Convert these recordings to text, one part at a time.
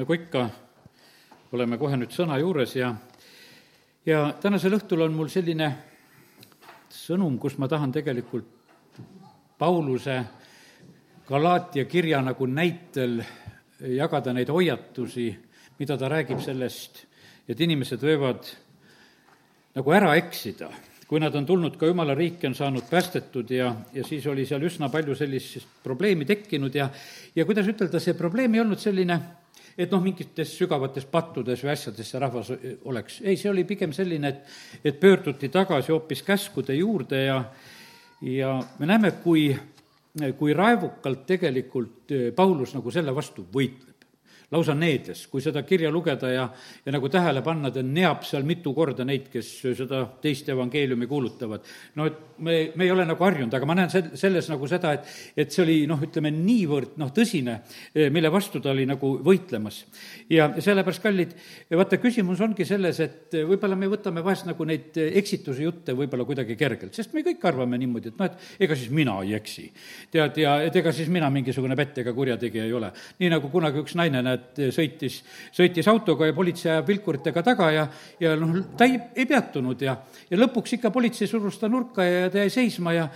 nagu ikka, oleme kohe nüüd sõna juures ja, ja tänasel õhtul on mul selline sõnum, kus ma tahan tegelikult Pauluse Galaatia kirja nagu näitel jagada neid hoiatusi, mida ta räägib sellest, et inimesed võivad nagu ära eksida. Kui nad on tulnud ka jumala riiki, on saanud päästetud ja, ja siis oli seal üsna palju sellist probleemi tekkinud ja ja kuidas ütelda, see probleem ei olnud selline, et noh, mingites sügavates pattudes või asjades see rahvas oleks. ei, see oli pigem selline, et, et pöörduti tagasi hoopis käskude juurde ja ja me näeme, kui, kui raevukalt tegelikult Paulus nagu selle vastu võitleb lausa needes, kui seda kirja lugeda ja, ja nagu tähele panna, ta neab seal mitu korda neid, kes seda teist evangeeliumi kuulutavad. no et me, me ei ole nagu harjunud, aga ma näen sel-, selles nagu seda, et, et see oli noh, ütleme niivõrd noh, tõsine, mille vastu ta oli nagu võitlemas. ja sellepärast, kallid, vaata, küsimus ongi selles, et võib-olla me võtame vahest nagu neid eksituse jutte võib-olla kuidagi kergelt, sest me kõik arvame niimoodi, et noh, et ega siis mina ei eksi. tead, ja et ega siis mina mingisugune pätt ega kurjategija ei ole. nii nagu kunagi üks naine, näed, et sõitis, sõitis autoga ja politsei ajab vilkuritega taga ja, ja noh, ta ei, ei peatunud ja, ja lõpuks ikka politsei surus ta nurka ja ta jäi seisma ja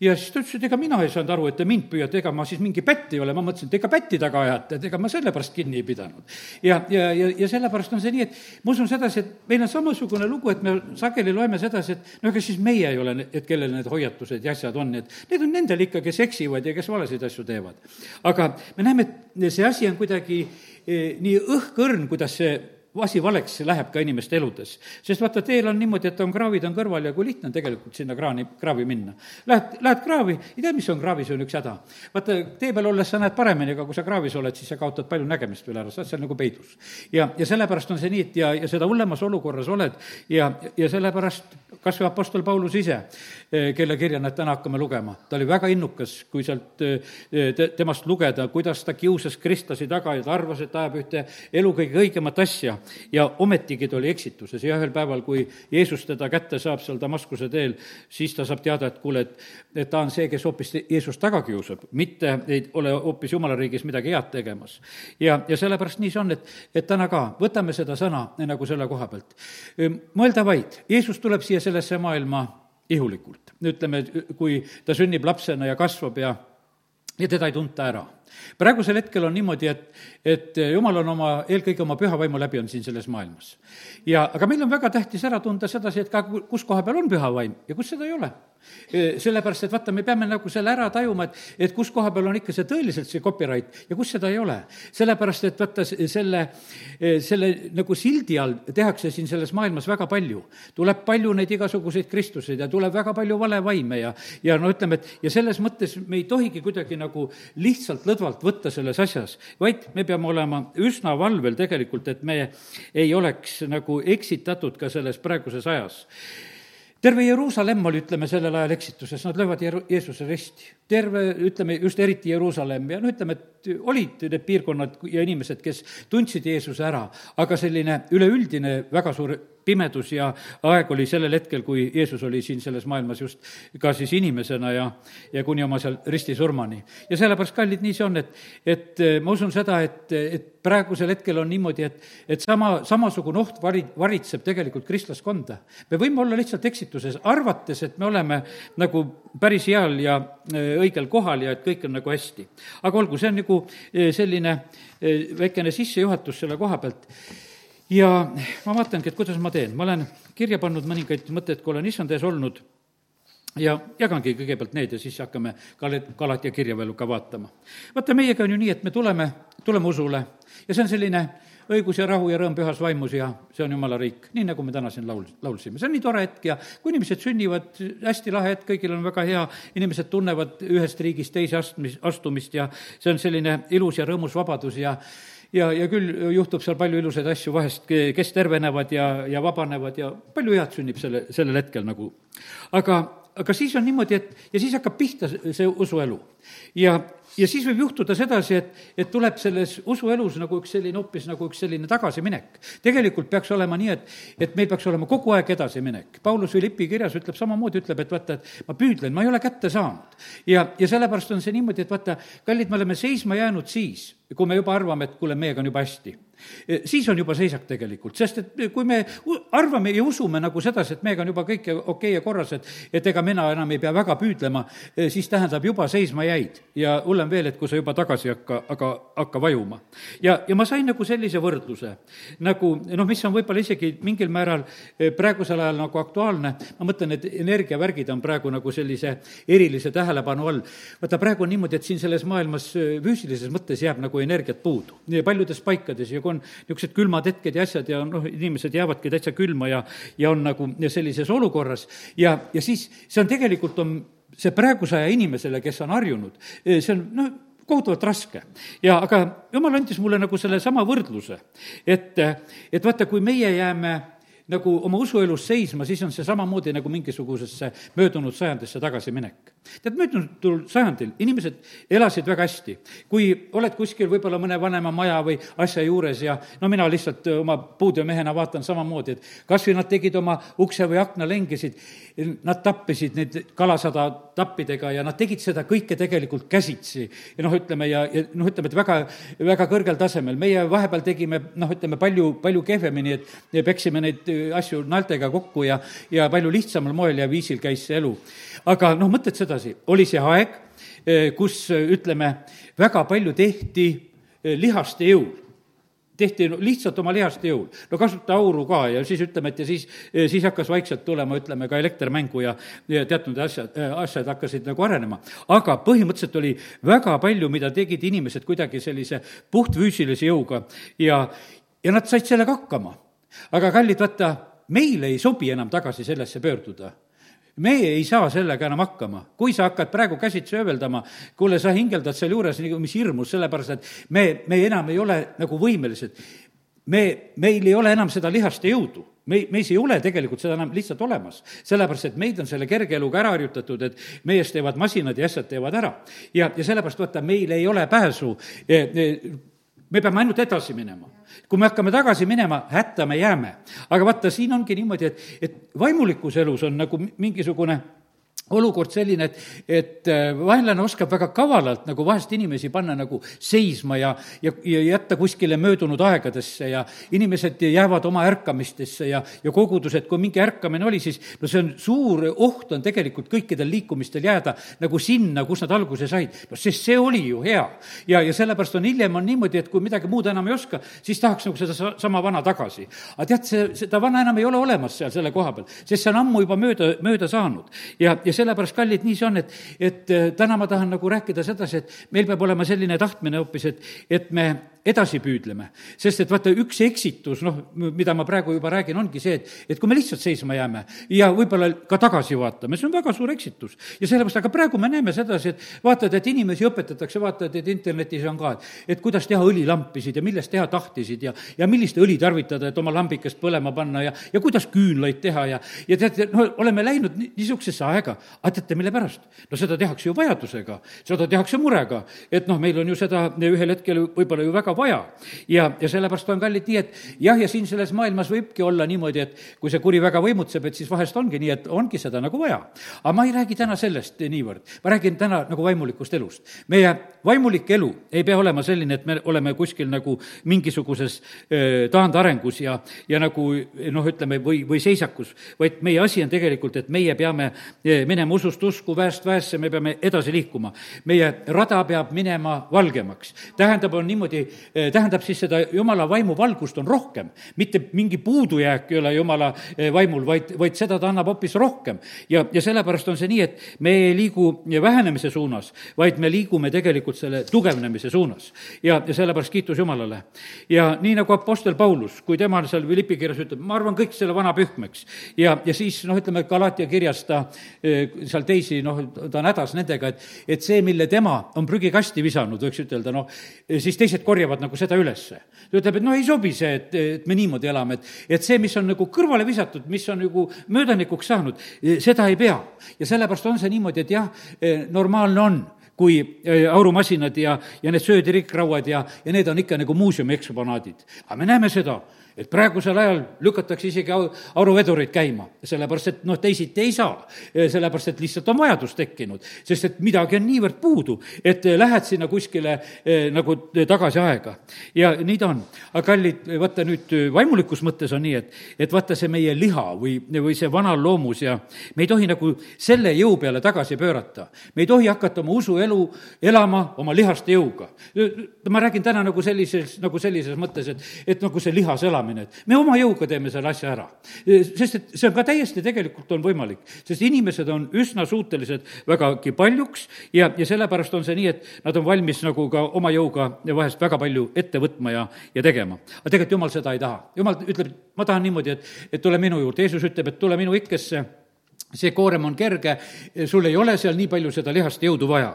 ja siis ta ütles, et ega mina ei saanud aru, et te mind püüate, ega ma siis mingi pätt ei ole, ma mõtlesin, et ega pätti taga ajate, et ega ma sellepärast kinni ei pidanud. ja, ja, ja, ja sellepärast on see nii, et ma usun sedasi, et meil on samasugune lugu, et me sageli loeme sedasi, et no ega siis meie ei ole, et kellel need hoiatused ja asjad on, et need on nendel ikka, kes eksivad ja kes valesid asju teevad. aga me näeme, et see asi on kuidagi eh, nii õhkõrn, kuidas see asi valeks läheb ka inimeste eludes. sest vaata, teel on niimoodi, et on kraavid on kõrval ja kui lihtne on tegelikult sinna kraani, kraavi minna. Lähed, lähed kraavi, ei tea, mis on kraavis, on üks häda. vaata, tee peal olles sa näed paremini, aga kui sa kraavis oled, siis sa kaotad palju nägemist veel ära, sa oled seal nagu peidus. ja, ja sellepärast on see nii, et ja, ja seda hullemas olukorras oled ja, ja sellepärast kas või Apostel Paulus ise, eh, kelle kirja me täna hakkame lugema, ta oli väga innukas, kui sealt eh, te, temast lugeda, kuidas ta kiusas kristlasi taga ja ta arvas, et ajab ühte elu kõige õigemat asja ja ometigi ta oli eksituses. Ja ühel päeval, kui Jeesus teda kätte saab seal Damaskuse teel, siis ta saab teada, et kuule, et, et ta on see, kes hoopis Jeesust taga kiusab, mitte ei ole hoopis Jumala riigis midagi head tegemas. ja, ja sellepärast nii see on, et, et täna ka, võtame seda sõna nagu selle koha pealt. mõelda vaid, Jeesus tuleb siia sellesse maailma ihulikult, ütleme, kui ta sünnib lapsena ja kasvab ja ja teda ei tunta ära praegusel hetkel on niimoodi, et, et jumal on oma, eelkõige oma püha vaimu läbi on siin selles maailmas. ja, aga meil on väga tähtis ära tunda sedasi, et ka kus koha peal on püha vaim ja kus seda ei ole. sellepärast, et vaata, me peame nagu selle ära tajuma, et, et kus koha peal on ikka see tõeliselt see copyright ja kus seda ei ole. sellepärast, et vaata, selle, selle nagu sildi all tehakse siin selles maailmas väga palju. tuleb palju neid igasuguseid Kristuseid ja tuleb väga palju valevaime ja, ja no ütleme, et ja selles mõttes me ei tohigi kuidagi nagu lihtsalt lõdvalt lõdvalt võtta selles asjas, vaid me peame olema üsna valvel tegelikult, et me ei oleks nagu eksitatud ka selles praeguses ajas terve Jeruusalemm oli, ütleme, sellel ajal eksituses, nad löövad Jeru-, Jeesuse risti. terve, ütleme, just eriti Jeruusalemm ja no ütleme, et olid need piirkonnad ja inimesed, kes tundsid Jeesuse ära, aga selline üleüldine väga suur pimedus ja aeg oli sellel hetkel, kui Jeesus oli siin selles maailmas just ka siis inimesena ja, ja kuni oma seal ristisurmani. ja sellepärast, kallid, nii see on, et, et eh, ma usun seda, et, et praegusel hetkel on niimoodi, et, et sama, samasugune oht vari, varitseb tegelikult kristlaskonda. me võime olla lihtsalt eksituses, arvates, et me oleme nagu päris heal ja eh, õigel kohal ja et kõik on nagu hästi. aga olgu, see on nagu eh, selline väikene sissejuhatus selle koha pealt ja ma vaatangi, et kuidas ma teen, ma olen kirja pannud mõningaid mõtteid, kui olen issand ees olnud. Ja jagangi kõigepealt need ja siis hakkame kal-, Galatia kirja veel ka vaatama. vaata, meiega on ju nii, et me tuleme, tuleme usule. Ja see on selline õigus ja rahu ja rõõm pühas vaimus ja see on jumala riik, nii nagu me täna siin laul, laulsime. see on nii tore hetk ja kui inimesed sünnivad, hästi lahe hetk, kõigil on väga hea, inimesed tunnevad ühest riigist teise astmis, astumist ja see on selline ilus ja rõõmus vabadus ja ja, ja küll juhtub seal palju ilusaid asju vahest, kes tervenevad ja, ja vabanevad ja palju head sünnib selle, sellel hetkel nagu. aga, aga siis on niimoodi, et ja siis hakkab pihta see usuelu. ja ja siis võib juhtuda sedasi, et, et tuleb selles usuelus nagu üks selline, hoopis nagu üks selline tagasiminek. tegelikult peaks olema nii, et, et meil peaks olema kogu aeg edasiminek. Paulus Philippi kirjas ütleb samamoodi, ütleb, et vaata, et ma püüdlen, ma ei ole kätte saanud. ja, ja sellepärast on see niimoodi, et vaata, kallid, me oleme seisma jäänud siis, kui me juba arvame, et kuule, meiega on juba hästi siis on juba seisak tegelikult, sest et kui me arvame ja usume nagu sedasi, et meiega on juba kõik okei okay ja korras, et et ega mina enam ei pea väga püüdlema, eh, siis tähendab, juba seisma jäid. ja hullem veel, et kui sa juba tagasi hakka, aga hakka vajuma. ja, ja ma sain nagu sellise võrdluse, nagu noh, mis on võib-olla isegi mingil määral eh, praegusel ajal nagu aktuaalne, ma mõtlen, et energiavärgid on praegu nagu sellise erilise tähelepanu all. vaata, praegu on niimoodi, et siin selles maailmas füüsilises mõttes jääb nagu energiat puudu. paljudes paikades ja kui on niisugused külmad hetked ja asjad ja noh, inimesed jäävadki täitsa külma ja, ja on nagu sellises olukorras ja, ja siis see on tegelikult, on see praeguse aja inimesele, kes on harjunud, see on noh, kohutavalt raske. ja aga jumal andis mulle nagu sellesama võrdluse, et, et vaata, kui meie jääme nagu oma usuelus seisma, siis on see samamoodi nagu mingisugusesse möödunud sajandisse tagasiminek. tead, möödunud sajandil inimesed elasid väga hästi. kui oled kuskil võib-olla mõne vanema maja või asja juures ja no mina lihtsalt oma puudeomehena vaatan samamoodi, et kas või nad tegid oma ukse või akna lengisid, nad tappisid neid kalasada tappidega ja nad tegid seda kõike tegelikult käsitsi. ja noh, ütleme ja, ja noh, ütleme, et väga, väga kõrgel tasemel. meie vahepeal tegime noh, ütleme palju, palju kehvemini, et peksime neid asju naeltega kokku ja, ja palju lihtsamal moel ja viisil käis see elu. aga noh, mõtled sedasi, oli see aeg, eh, kus ütleme, väga palju tehti eh, lihaste jõul tehti no, lihtsalt oma lihaste jõul. no kasuta auru ka ja siis ütleme, et ja siis, eh, siis hakkas vaikselt tulema, ütleme, ka elekter mängu ja, ja teatud asjad, asjad hakkasid nagu arenema. aga põhimõtteliselt oli väga palju, mida tegid inimesed kuidagi sellise puhtfüüsilise jõuga ja, ja nad said sellega hakkama aga kallid, vaata, meile ei sobi enam tagasi sellesse pöörduda meie ei saa sellega enam hakkama. kui sa hakkad praegu käsitsi ööveldama, kuule, sa hingeldad sealjuures nagu mis hirmus, sellepärast et me, me enam ei ole nagu võimelised. me, meil ei ole enam seda lihaste jõudu me, meis ei ole tegelikult seda enam lihtsalt olemas, sellepärast et meid on selle kerge eluga ära harjutatud, et meiest teevad masinad ja asjad teevad ära. ja, ja sellepärast vaata, meil ei ole pääsu eh, eh, me peame ainult edasi minema. kui me hakkame tagasi minema, hätta me jääme. aga vaata, siin ongi niimoodi, et, et vaimulikus elus on nagu mingisugune olukord selline, et, et äh, vaenlane oskab väga kavalalt nagu vahest inimesi panna nagu seisma ja, ja, ja jätta kuskile möödunud aegadesse ja inimesed jäävad oma ärkamistesse ja, ja kogudused, kui mingi ärkamine oli, siis no see on suur oht on tegelikult kõikidel liikumistel jääda nagu sinna, kus nad alguse said. no sest see oli ju hea. ja, ja sellepärast on hiljem on niimoodi, et kui midagi muud enam ei oska, siis tahaks nagu seda sama vana tagasi. aga tead, see, seda vana enam ei ole olemas seal selle koha peal, sest see on ammu juba mööda, mööda saanud. ja, ja sellepärast, kallid, nii see on, et, et äh, täna ma tahan nagu rääkida sedasi, et meil peab olema selline tahtmine hoopis, et, et me edasi püüdleme. sest et vaata, üks eksitus, noh, mida ma praegu juba räägin, ongi see, et, et kui me lihtsalt seisma jääme ja võib-olla ka tagasi vaatame, see on väga suur eksitus. ja sellepärast, aga praegu me näeme sedasi, et vaatad, et inimesi õpetatakse, vaatad, et internetis on ka, et, et kuidas teha õlilampisid ja millest teha tahtisid ja, ja millist õli tarvitada, et oma lambikest põlema panna ja, ja kuidas küünlaid teha ja, ja teate, no oleme läinud niisugusesse aega, aga teate, mille pärast? no seda tehakse ju vajadusega, seda tehakse murega, et noh, meil on ju seda ühel hetkel võib-olla ju väga väga vaja. ja, ja sellepärast on kallid nii, et jah, ja siin selles maailmas võibki olla niimoodi, et kui see kuri väga võimutseb, et siis vahest ongi nii, et ongi seda nagu vaja. aga ma ei räägi täna sellest niivõrd, ma räägin täna nagu vaimulikust elust. meie vaimulik elu ei pea olema selline, et me oleme kuskil nagu mingisuguses taandarengus ja, ja nagu noh, ütleme, või, või seisakus, vaid meie asi on tegelikult, et meie peame minema usust usku, väest väesse, me peame edasi liikuma. meie rada peab minema valgemaks. tähendab, on niimoodi, tähendab siis seda jumala vaimu valgust on rohkem, mitte mingi puudujääk ei ole jumala eh, vaimul, vaid, vaid seda ta annab hoopis rohkem. ja, ja sellepärast on see nii, et me ei liigu vähenemise suunas, vaid me liigume tegelikult selle tugevnemise suunas. ja, ja sellepärast kiitus Jumalale. ja nii nagu Apostel Paulus, kui tema seal Philippi kirjas ütleb, ma arvan kõik selle vana pühmeks. ja, ja siis noh, ütleme Galatia kirjas ta eh, seal teisi, noh, ta on hädas nendega, et, et see, mille tema on prügikasti visanud, võiks ütelda, noh, siis teised korjavad korjavad nagu seda ülesse. ta ütleb, et no ei sobi see, et, et me niimoodi elame, et, et see, mis on nagu kõrvale visatud, mis on nagu möödanikuks saanud, seda ei pea. ja sellepärast on see niimoodi, et jah, normaalne on kui äh, aurumasinad ja, ja need söödirikrauad ja, ja need on ikka nagu muuseumi eksponaadid. aga me näeme seda, et praegusel ajal lükatakse isegi au-, auruvedureid käima, sellepärast et noh, teisiti ei saa. sellepärast, et lihtsalt on vajadus tekkinud, sest et midagi on niivõrd puudu, et lähed sinna kuskile eh, nagu tagasi aega. ja nii ta on. aga kallid, vaata nüüd vaimulikus mõttes on nii, et, et vaata see meie liha või, või see vana loomus ja me ei tohi nagu selle jõu peale tagasi pöörata. me ei tohi hakata oma usuelu elama oma lihaste jõuga. ma räägin täna nagu sellises, nagu sellises mõttes, et, et nagu see lihas elamine elamine, et me oma jõuga teeme selle asja ära. sest et see on ka täiesti tegelikult on võimalik, sest inimesed on üsna suutelised vägagi paljuks ja, ja sellepärast on see nii, et nad on valmis nagu ka oma jõuga vahest väga palju ette võtma ja, ja tegema. aga tegelikult jumal seda ei taha. jumal ütleb, ma tahan niimoodi, et, et tule minu juurde, Jeesus ütleb, et tule minu ikkesse see koorem on kerge, sul ei ole seal nii palju seda lihast jõudu vaja,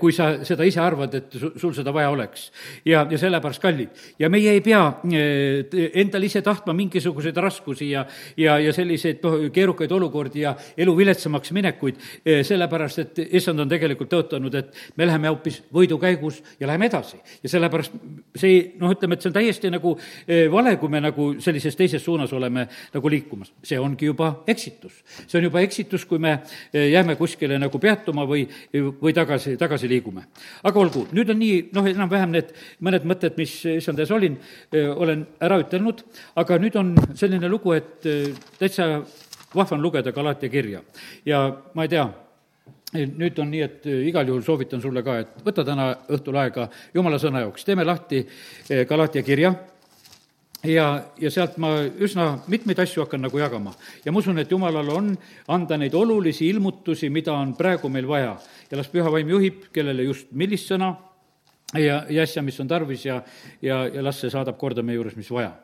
kui sa seda ise arvad, et sul seda vaja oleks. ja, ja sellepärast kallid. ja meie ei pea eh, endal ise tahtma mingisuguseid raskusi ja, ja, ja selliseid noh, keerukaid olukordi ja elu viletsamaks minekuid, eh, sellepärast et issand on tegelikult tõotanud, et me läheme hoopis võidukäigus ja läheme edasi. ja sellepärast see, noh, ütleme, et see on täiesti nagu eh, vale, kui me nagu sellises teises suunas oleme nagu liikumas. see ongi juba eksitus. see on juba eksitus, kui me eh, jääme kuskile nagu peatuma või, või tagasi, tagasi liigume. aga olgu, nüüd on nii, noh, enam-vähem need mõned mõtted, mis issand ees olin, eh, olen ära ütelnud, aga nüüd on selline lugu, et eh, täitsa vahva on lugeda Galatia kirja. Ja ma ei tea, nüüd on nii, et igal juhul soovitan sulle ka, et võta täna õhtul aega jumala sõna jaoks, teeme lahti Galatia kirja ja, ja sealt ma üsna mitmeid asju hakkan nagu jagama. ja ma usun, et jumalal on anda neid olulisi ilmutusi, mida on praegu meil vaja. ja las püha vaim juhib, kellele just millist sõna ja, ja asja, mis on tarvis ja, ja, ja las see saadab korda meie juures, mis vaja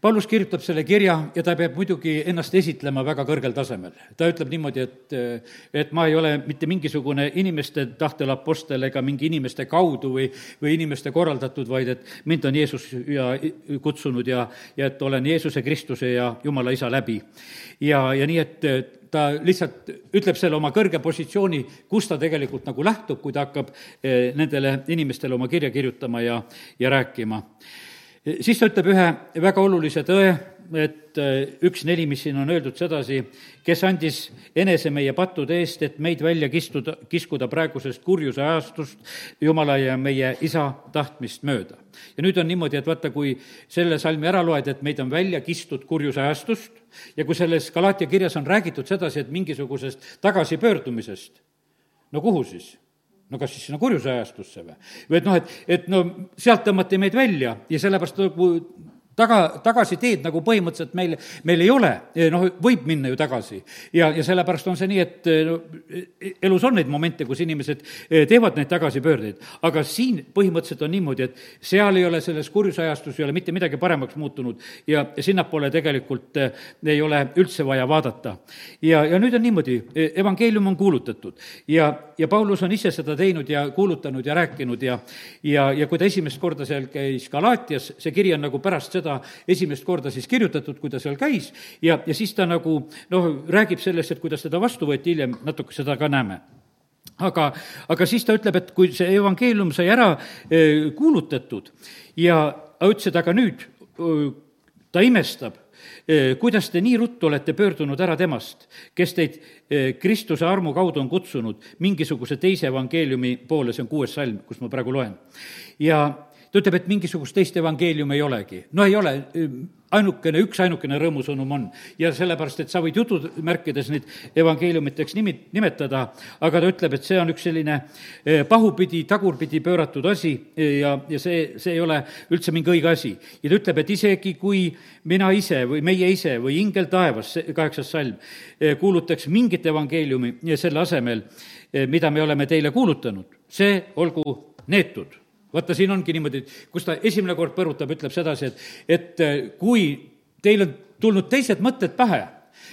Paulus kirjutab selle kirja ja ta peab muidugi ennast esitlema väga kõrgel tasemel. ta ütleb niimoodi, et, et ma ei ole mitte mingisugune inimeste tahtel apostel ega mingi inimeste kaudu või, või inimeste korraldatud, vaid et mind on Jeesus ja kutsunud ja, ja et olen Jeesuse Kristuse ja Jumala Isa läbi. ja, ja nii, et ta lihtsalt ütleb selle oma kõrge positsiooni, kust ta tegelikult nagu lähtub, kui ta hakkab eh, nendele inimestele oma kirja kirjutama ja, ja rääkima siis ta ütleb ühe väga olulise tõe, et äh, üks neli, mis siin on öeldud sedasi, kes andis enese meie pattude eest, et meid välja kistuda, kiskuda praegusest kurjuse ajastust Jumala ja meie isa tahtmist mööda. ja nüüd on niimoodi, et vaata, kui selle salmi ära loed, et meid on välja kistud kurjuse ajastust ja kui selles Galatia kirjas on räägitud sedasi, et mingisugusest tagasipöördumisest, no kuhu siis? No kas siis sinna kurjuse ajastusse või? või et noh, et, et no sealt tõmmati meid välja ja sellepärast nagu taga, tagasiteed nagu põhimõtteliselt meil, meil ei ole, noh, võib minna ju tagasi. ja, ja sellepärast on see nii, et no, elus on neid momente, kus inimesed eh, teevad neid tagasipöördeid, aga siin põhimõtteliselt on niimoodi, et seal ei ole selles kurjusajastus ei ole mitte midagi paremaks muutunud ja, sinnapoole tegelikult eh, ei ole üldse vaja vaadata. ja, ja nüüd on niimoodi, eh, evangeelium on kuulutatud ja, ja Paulus on ise seda teinud ja kuulutanud ja rääkinud ja ja, ja kui ta esimest korda seal käis Galaatias, see kiri on nagu pärast seda, seda esimest korda siis kirjutatud, kui ta seal käis, ja, ja siis ta nagu noh, räägib sellest, et kuidas teda vastu võeti, hiljem natuke seda ka näeme aga, aga siis ta ütleb, et kui see evangeelium sai ära e, kuulutatud ja ütles, et aga nüüd ta imestab, e, kuidas te nii ruttu olete pöördunud ära temast, kes teid e, Kristuse armu kaudu on kutsunud mingisuguse teise evangeeliumi poole, see on kuues salm, kus ma praegu loen. ja ta ütleb, et mingisugust teist evangeeliumi ei olegi. no ei ole, ainukene, üksainukene rõõmusõnum on. ja sellepärast, et sa võid jutumärkides neid evangeeliumiteks nimi, nimetada, aga ta ütleb, et see on üks selline eh, pahupidi, tagurpidi pööratud asi ja, ja see, see ei ole üldse mingi õige asi. ja ta ütleb, et isegi kui mina ise või meie ise või ingel taevas, kaheksas salm, kuulutaks mingit evangeeliumi selle asemel, mida me oleme teile kuulutanud, see olgu neetud vaata, siin ongi niimoodi, kus ta esimene kord põrutab, ütleb sedasi, et, et eh, kui teil on tulnud teised mõtted pähe,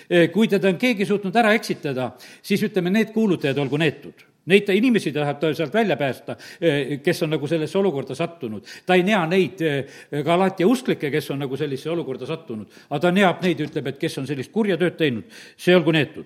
eh, kui teda on keegi suutnud ära eksitada, siis ütleme, need kuulutajad olgu neetud Neid inimesi tahab ta sealt välja päästa, eh, kes on nagu sellesse olukorda sattunud. ta ei nea neid Galatia usklikke, kes on nagu sellisesse olukorda sattunud, aga ta neab neid, ütleb, et kes on sellist kurja tööd teinud, see olgu neetud.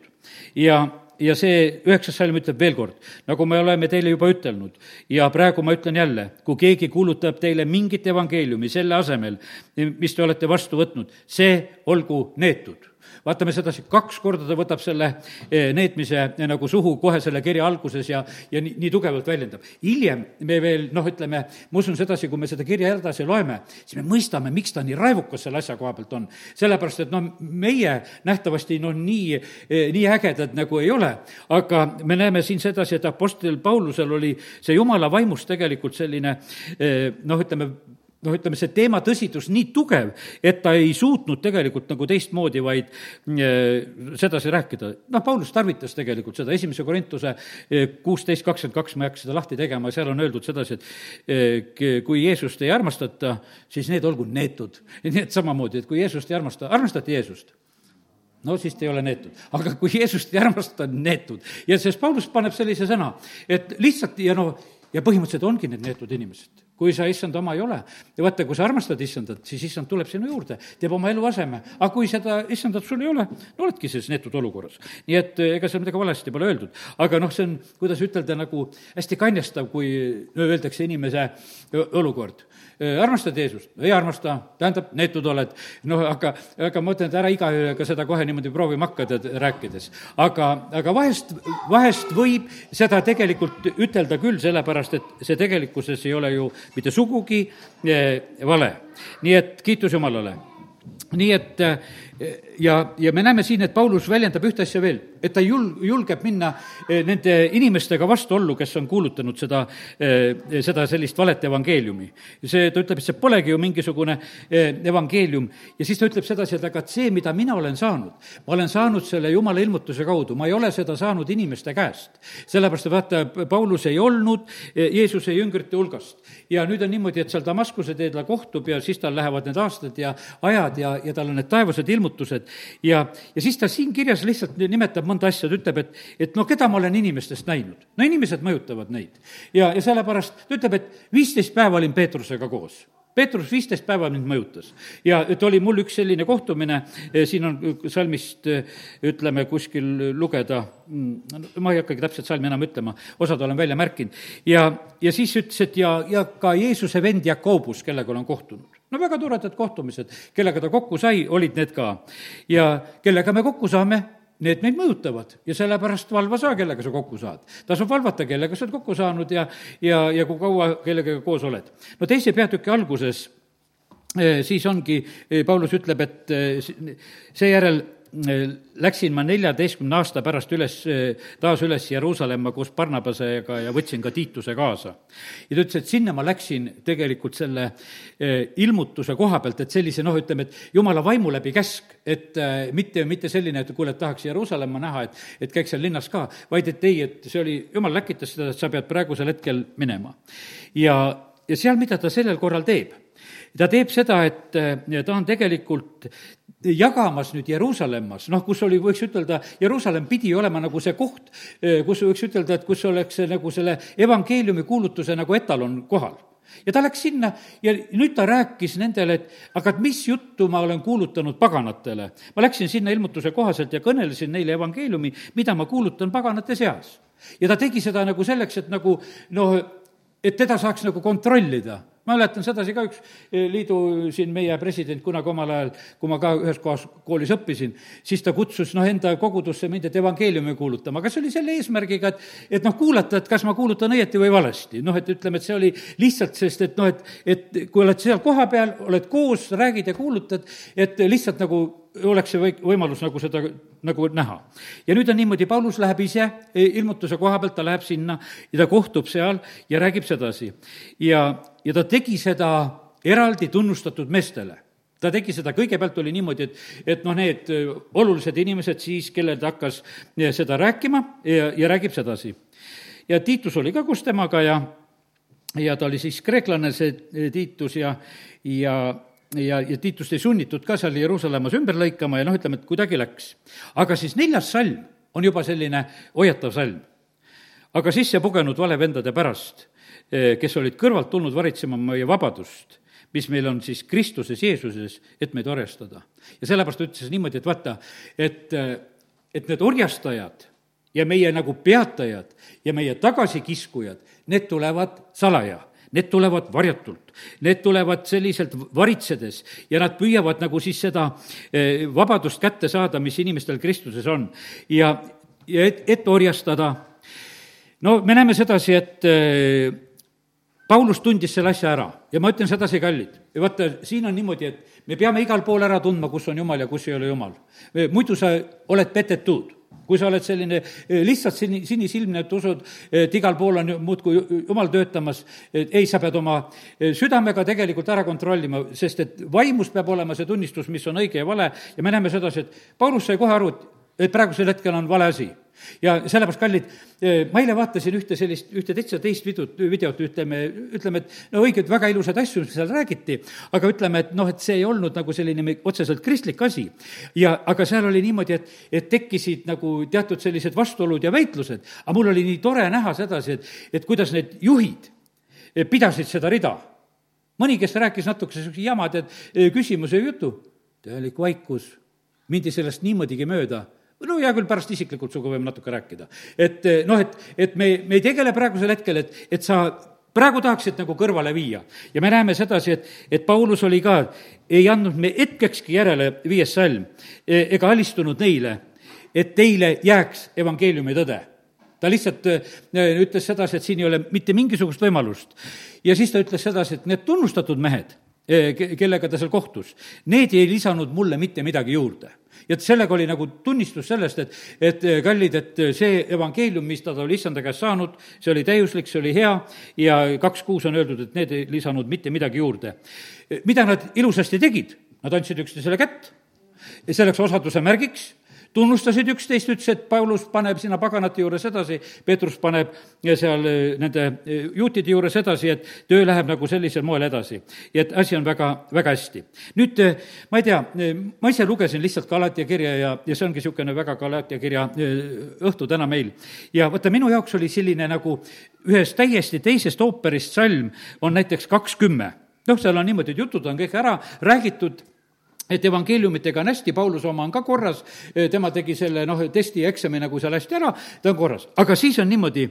ja, ja see üheksas salm ütleb veel kord, nagu me oleme teile juba ütelnud ja praegu ma ütlen jälle, kui keegi kuulutab teile mingit evangeeliumi selle asemel, mis te olete vastu võtnud, see olgu neetud vaatame sedasi, kaks korda ta võtab selle eh, neetmise eh, nagu suhu kohe selle kirja alguses ja, ja nii, nii tugevalt väljendab. hiljem me veel noh, ütleme, ma usun sedasi, kui me seda kirja edasi loeme, siis me mõistame, miks ta nii raevukas selle asja koha pealt on. sellepärast, et noh, meie nähtavasti noh, nii, eh, nii ägedad nagu ei ole, aga me näeme siin sedasi, et Apostel Paulusel oli see jumala vaimust tegelikult selline noh, ütleme, noh, ütleme, see teema tõsidus nii tugev, et ta ei suutnud tegelikult nagu teistmoodi, vaid äh, sedasi rääkida. noh, Paulus tarvitas tegelikult seda, esimese Korintuse äh, kuusteist kakskümmend kaks, ma ei hakka seda lahti tegema, seal on öeldud sedasi, et äh, kui Jeesust ei armastata, siis need olgu neetud. nii et samamoodi, et kui Jeesust ei armasta, armastati Jeesust no siis te ei ole neetud. aga kui Jeesust ei armasta, neetud. ja sest Paulus paneb sellise sõna, et lihtsalt ja noh, ja põhimõtteliselt ongi need neetud inimesed kui sa issand oma ei ole. ja vaata, kui sa armastad issandat, siis issand tuleb sinu juurde, teeb oma eluaseme. aga kui seda issandat sul ei ole, no oledki selles neetud olukorras. nii et eh, ega seal midagi valesti pole öeldud. aga noh, see on, kuidas ütelda, nagu hästi kanjastav, kui öeldakse inimese olukord Äh, armastad Jeesust? ei armasta, tähendab, neetud oled. noh, aga, aga ma ütlen, et ära igaühega seda kohe niimoodi proovima hakata rääkides. aga, aga vahest, vahest võib seda tegelikult ütelda küll, sellepärast et see tegelikkuses ei ole ju mitte sugugi eh, vale. nii et kiitus Jumalale. nii et eh, ja, ja me näeme siin, et Paulus väljendab ühte asja veel, et ta jul-, julgeb minna eh, nende inimestega vastuollu, kes on kuulutanud seda, seda sellist valet evangeeliumi. see, ta ütleb, et see polegi ju mingisugune evangeelium ja siis ta ütleb sedasi, et aga see, mida mina olen saanud, ma olen saanud selle jumala ilmutuse kaudu, ma ei ole seda saanud inimeste käest. sellepärast, et vaata, Paulus ei olnud Jeesuse jüngrite hulgast. Ja nüüd on niimoodi, et seal Damaskuse teel ta kohtub ja siis tal lähevad need aastad ja ajad ja, ja tal on need taevased ilmutused, ja, ja siis ta siin kirjas lihtsalt nimetab mõnda asja, ta ütleb, et, et no keda ma olen inimestest näinud. no inimesed mõjutavad neid. ja, ja sellepärast ta ütleb, et viisteist päeva olin Peetrusega koos Peetrus viisteist päeva mind mõjutas ja et oli mul üks selline kohtumine, eh, siin on salmist eh, ütleme kuskil lugeda, mm, ma ei hakkagi täpselt salmi enam ütlema, osad olen välja märkinud, ja, ja siis ütles, et ja, ja ka Jeesuse vend Jakobus, kellega olen kohtunud. no väga toredad kohtumised, kellega ta kokku sai, olid need ka. ja kellega me kokku saame, need meid mõjutavad ja sellepärast valva sa, kellega sa kokku saad. tasub valvata, kellega sa oled kokku saanud ja, ja, ja kui kaua kellegagi koos oled. no teise peatüki alguses eh, siis ongi, eh, Paulus ütleb, et eh, seejärel läksin ma neljateistkümne aasta pärast üles, taas üles Jeruusalemma koos Barnabasega ja võtsin ka Tiituse kaasa. ja ta ütles, et sinna ma läksin tegelikult selle eh, ilmutuse koha pealt, et sellise noh, ütleme, et jumala vaimu läbi käsk, et mitte, mitte selline, et kuule, et tahaks Jeruusalemma näha, et, et käiks seal linnas ka, vaid et ei, et see oli, jumal läkitas seda, et sa pead praegusel hetkel minema. ja, ja seal, mida ta sellel korral teeb ta teeb seda, et ta on tegelikult jagamas nüüd Jeruusalemmas, noh, kus oli, võiks ütelda, Jeruusalemm pidi olema nagu see koht, eh, kus võiks ütelda, et kus oleks nagu selle evangeeliumi kuulutuse nagu etalon kohal ja ta läks sinna ja nüüd ta rääkis nendele, et aga et mis juttu ma olen kuulutanud paganatele. ma läksin sinna ilmutuse kohaselt ja kõnelesin neile evangeeliumi, mida ma kuulutan paganate seas. ja ta tegi seda nagu selleks, et nagu noh, et teda saaks nagu kontrollida mäletan sedasi ka üks eh, liidu siin meie president kunagi omal ajal, kui ma ka ühes kohas koolis õppisin, siis ta kutsus noh, enda kogudusse mind, et evangeeliumi kuulutama, aga see oli selle eesmärgiga, et et noh, kuulata, et kas ma kuulutan õieti või valesti. noh, et ütleme, et see oli lihtsalt, sest et noh, et, et kui oled seal kohapeal, oled koos, räägid ja kuulutad, et lihtsalt nagu oleks see või-, võimalus nagu seda nagu näha. ja nüüd on niimoodi, Paulus läheb ise e, ilmutuse koha pealt, ta läheb sinna ja ta kohtub seal ja räägib sedasi. ja, ja ta tegi seda eraldi tunnustatud meestele ta tegi seda, kõigepealt oli niimoodi, et, et noh, need e, olulised inimesed siis, kellel ta hakkas e, seda rääkima ja, ja räägib sedasi. ja Tiitus oli ka koos temaga ja, ja ta oli siis kreeklane, see Tiitus ja, ja ja, ja Tiitust ei sunnitud ka seal Jeruusalemmas ümber lõikama ja noh, ütleme, et kuidagi läks. aga siis neljas salm on juba selline hoiatav salm. aga sisse pugenud valevendade pärast, eh, kes olid kõrvalt tulnud varitsema meie vabadust, mis meil on siis Kristuses Jeesuses, et meid orjastada. ja sellepärast ta ütles niimoodi, et vaata, et, eh, et need orjastajad ja meie nagu peatajad ja meie tagasikiskujad, need tulevad salaja need tulevad varjatult, need tulevad selliselt varitsedes ja nad püüavad nagu siis seda eh, vabadust kätte saada, mis inimestel Kristuses on. ja, ja et, et orjastada, no me näeme sedasi, et eh, Paulus tundis selle asja ära. Ja ma ütlen sedasi, kallid, vaata, siin on niimoodi, et me peame igal pool ära tundma, kus on Jumal ja kus ei ole Jumal. muidu sa oled petetud kui sa oled selline eh, lihtsalt sini, sinisilmne, et usud, et igal pool on muudkui jumal töötamas, ei, sa pead oma eh, südamega tegelikult ära kontrollima, sest et vaimus peab olema see tunnistus, mis on õige ja vale ja me näeme sedasi, et Paulus sai kohe aru, et et praegusel hetkel on vale asi. Ja sellepärast, kallid, eh, ma eile vaatasin ühte sellist, ühte täitsa teist videot, videot, ütleme, ütleme, et no õiget, väga ilusaid asju seal räägiti, aga ütleme, et noh, et see ei olnud nagu selline otseselt kristlik asi. ja, aga seal oli niimoodi, et, et tekkisid nagu teatud sellised vastuolud ja väitlused, aga mul oli nii tore näha sedasi, et, et kuidas need juhid pidasid seda rida. mõni, kes rääkis natukese niisuguse jama, tead, küsimuse jutu, täielik vaikus, mindi sellest niimoodigi mööda no hea küll, pärast isiklikult sinuga võime natuke rääkida. et eh, noh, et, et me, me ei tegele praegusel hetkel, et, et sa praegu tahaksid nagu kõrvale viia. ja me näeme sedasi, et, et Paulus oli ka, ei andnud me hetkekski järele, viies salm, e, ega alistunud neile, et teile jääks evangeeliumi tõde ta lihtsalt e, ütles sedasi, et siin ei ole mitte mingisugust võimalust. ja siis ta ütles sedasi, et need tunnustatud mehed, e, kellega ta seal kohtus, need ei lisanud mulle mitte midagi juurde ja sellega oli nagu tunnistus sellest, et, et eh, kallid, et eh, see evangeelium, mis ta oli issanda käest saanud, see oli täiuslik, see oli hea ja kaks kuus on öeldud, et need ei lisanud mitte midagi juurde. mida nad ilusasti tegid? Nad andsid üksteisele kätt selleks osaduse märgiks tunnustasid üksteist, ütles, et Paulus paneb sinna paganate juures edasi, Peetrus paneb seal eh, nende eh, juutide juures edasi, et töö läheb nagu sellisel moel edasi. ja et asi on väga, väga hästi. nüüd eh, ma ei tea, ma ise lugesin lihtsalt Galatia kirja ja, ja see ongi niisugune väga Galatia kirja õhtu täna meil. ja vaata, minu jaoks oli selline nagu ühest täiesti teisest ooperist salm on näiteks kakskümmend noh, seal on niimoodi, et jutud on kõik ära räägitud et evangeeliumitega on hästi, Pauluse oma on ka korras, tema tegi selle noh, testi ja eksami nagu seal hästi ära, ta on korras. aga siis on niimoodi,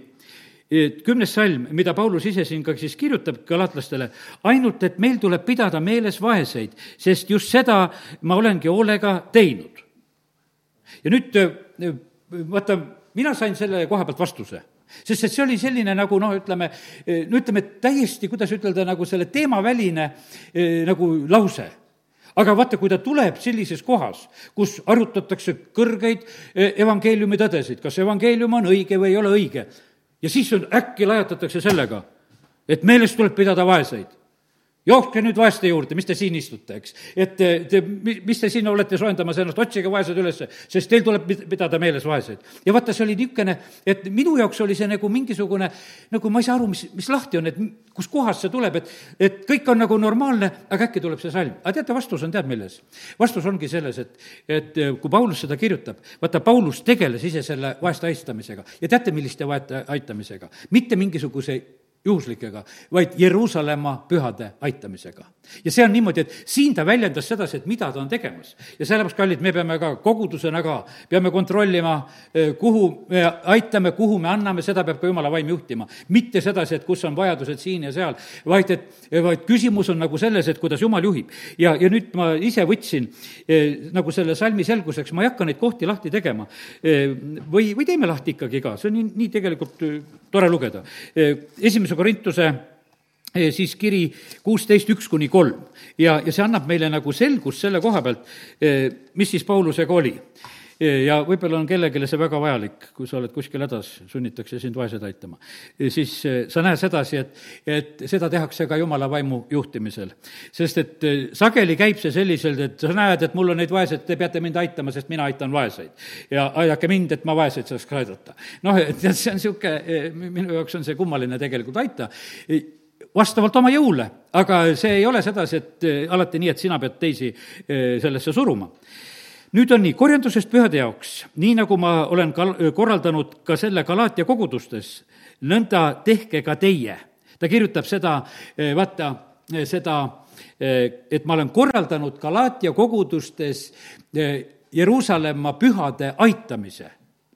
kümnes salm, mida Paulus ise siin ka siis kirjutab galatlastele, ainult et meil tuleb pidada meeles vaeseid, sest just seda ma olengi hoolega teinud. ja nüüd vaata, mina sain selle koha pealt vastuse sest et see oli selline nagu noh, ütleme, no ütleme, täiesti, kuidas ütelda, nagu selle teemaväline nagu lause aga vaata, kui ta tuleb sellises kohas, kus arutatakse kõrgeid e, evangeeliumi tõdesid, kas evangeelium on õige või ei ole õige, ja siis on, äkki lajatatakse sellega, et meeles tuleb pidada vaeseid jookske nüüd vaeste juurde, mis te siin istute, eks. et te, te, mis te siin olete soojendamas ennast, otsige vaesed üles, sest teil tuleb pidada meeles vaeseid. ja vaata, see oli niisugune, et minu jaoks oli see nagu mingisugune, nagu ma ei saa aru, mis, mis lahti on, et kuskohast see tuleb, et, et kõik on nagu normaalne, aga äkki tuleb see salm. aga teate, vastus on tead milles? vastus ongi selles, et, et kui Paulus seda kirjutab, vaata, Paulus tegeles ise selle vaeste aitamisega ja teate, milliste vaeste aitamisega? mitte mingisuguse juhuslikega, vaid Jeruusalemma pühade aitamisega. ja see on niimoodi, et siin ta väljendas sedasi, et mida ta on tegemas. ja sellepärast, kallid, me peame ka kogudusena ka, peame kontrollima, eh, kuhu me aitame, kuhu me anname, seda peab ka jumala vaim juhtima. mitte sedasi, et kus on vajadused siin ja seal, vaid et, vaid küsimus on nagu selles, et kuidas jumal juhib. ja, ja nüüd ma ise võtsin eh, nagu selle salmi selguseks, ma ei hakka neid kohti lahti tegema eh,, või, või teeme lahti ikkagi ka, see on nii, nii tegelikult eh, tore lugeda eh,. esimese esimese Korintuse eh, siis kiri kuusteist, üks kuni kolm. ja, ja see annab meile nagu selgust selle koha pealt, eh, mis siis Paulusega oli ja võib-olla on kellelegi see väga vajalik, kui sa oled kuskil hädas, sunnitakse sind vaesed aitama. siis sa näed sedasi, et, et seda tehakse ka jumala vaimu juhtimisel. sest et sageli käib see selliselt, et sa näed, et mul on neid vaeseid, te peate mind aitama, sest mina aitan vaeseid. ja aidake mind, et ma vaeseid saaks ka aidata. noh, et see on niisugune, minu jaoks on see kummaline tegelikult aita vastavalt oma jõule, aga see ei ole sedasi, et alati nii, et sina pead teisi sellesse suruma nüüd on nii, korjandusest pühade jaoks, nii nagu ma olen kal-, korraldanud ka selle Galaatia kogudustes, nõnda tehke ka teie. ta kirjutab seda, vaata, seda, et ma olen korraldanud Galaatia kogudustes Jeruusalemma pühade aitamise.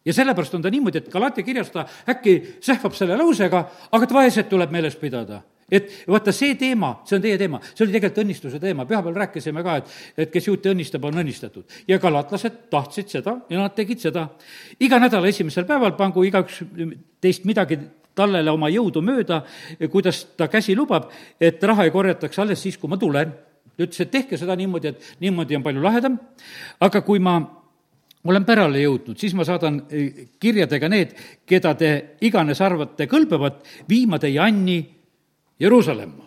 Ja sellepärast on ta niimoodi, et Galatia kirjas ta äkki sähvab selle lausega, aga et vaesed tuleb meeles pidada et vaata, see teema, see on teie teema, see oli tegelikult õnnistuse teema, pühapäeval rääkisime ka, et, et kes juuti õnnistab, on õnnistatud. ja galatlased tahtsid seda ja nad tegid seda. iga nädala esimesel päeval pangu igaüks teist midagi tallele oma jõudu mööda, kuidas ta käsi lubab, et raha ei korjataks alles siis, kui ma tulen. ta ütles, et tehke seda niimoodi, et niimoodi on palju lahedam, aga kui ma olen pärale jõudnud, siis ma saadan kirjadega need, keda te iganes arvate kõlbevat, viima teie Anni Jeruusalemma.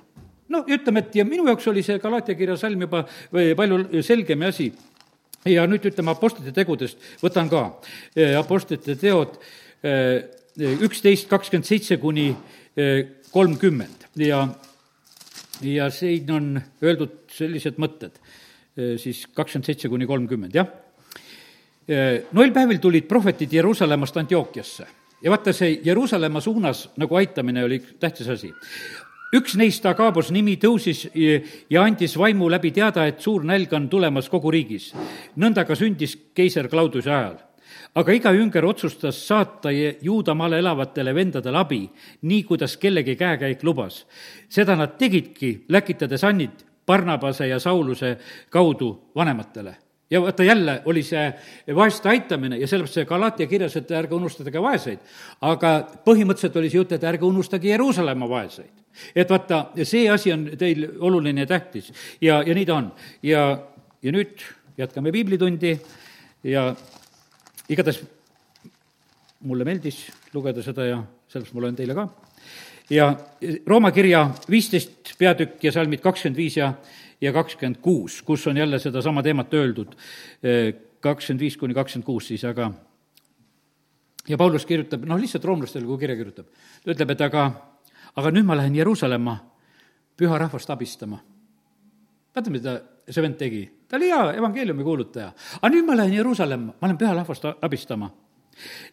no ütleme, et ja minu jaoks oli see Galatia kirja salm juba palju selgem asi. Ja nüüd ütleme Apostlite tegudest, võtan ka eh, Apostlite teod eh, üksteist, kakskümmend seitse kuni kolmkümmend. Ja, ja siin on öeldud sellised mõtted, siis kakskümmend seitse kuni kolmkümmend, jah. Noil päevil tulid prohvetid Jeruusalemmast Antiookiasse ja vaata, see Jeruusalemma suunas nagu aitamine oli tähtis asi üks neist, Agabos nimi, tõusis ja andis vaimu läbi teada, et suur nälg on tulemas kogu riigis. nõnda ka sündis keiser Claudiuse ajal. aga iga jünger otsustas saata Juudamaal elavatele vendadele abi, nii kuidas kellegi käekäik lubas. seda nad tegidki, läkitades Annit Barnabase ja Sauluse kaudu vanematele ja vaata, jälle oli see vaeste aitamine ja sellepärast see Galatia kirjas, et ärge unustage vaeseid. aga põhimõtteliselt oli see jutt, et ärge unustage Jeruusalemma vaeseid et vaata, see asi on teil oluline ja tähtis ja, ja nii ta on. ja, ja nüüd jätkame piiblitundi ja igatahes mulle meeldis lugeda seda ja sellepärast ma loen teile ka. ja Rooma kirja viisteist peatükk ja salmid kakskümmend viis ja, ja kakskümmend kuus, kus on jälle sedasama teemat öeldud, kakskümmend viis kuni kakskümmend kuus siis, aga ja Paulus kirjutab, noh, lihtsalt roomlastele, kui kirja kirjutab, ta ütleb, et aga aga nüüd ma lähen Jeruusalemma püha rahvast abistama. vaata, mida see vend tegi, ta oli hea evangeeliumi kuulutaja. aga nüüd ma lähen Jeruusalemma, ma lähen püha rahvast abistama.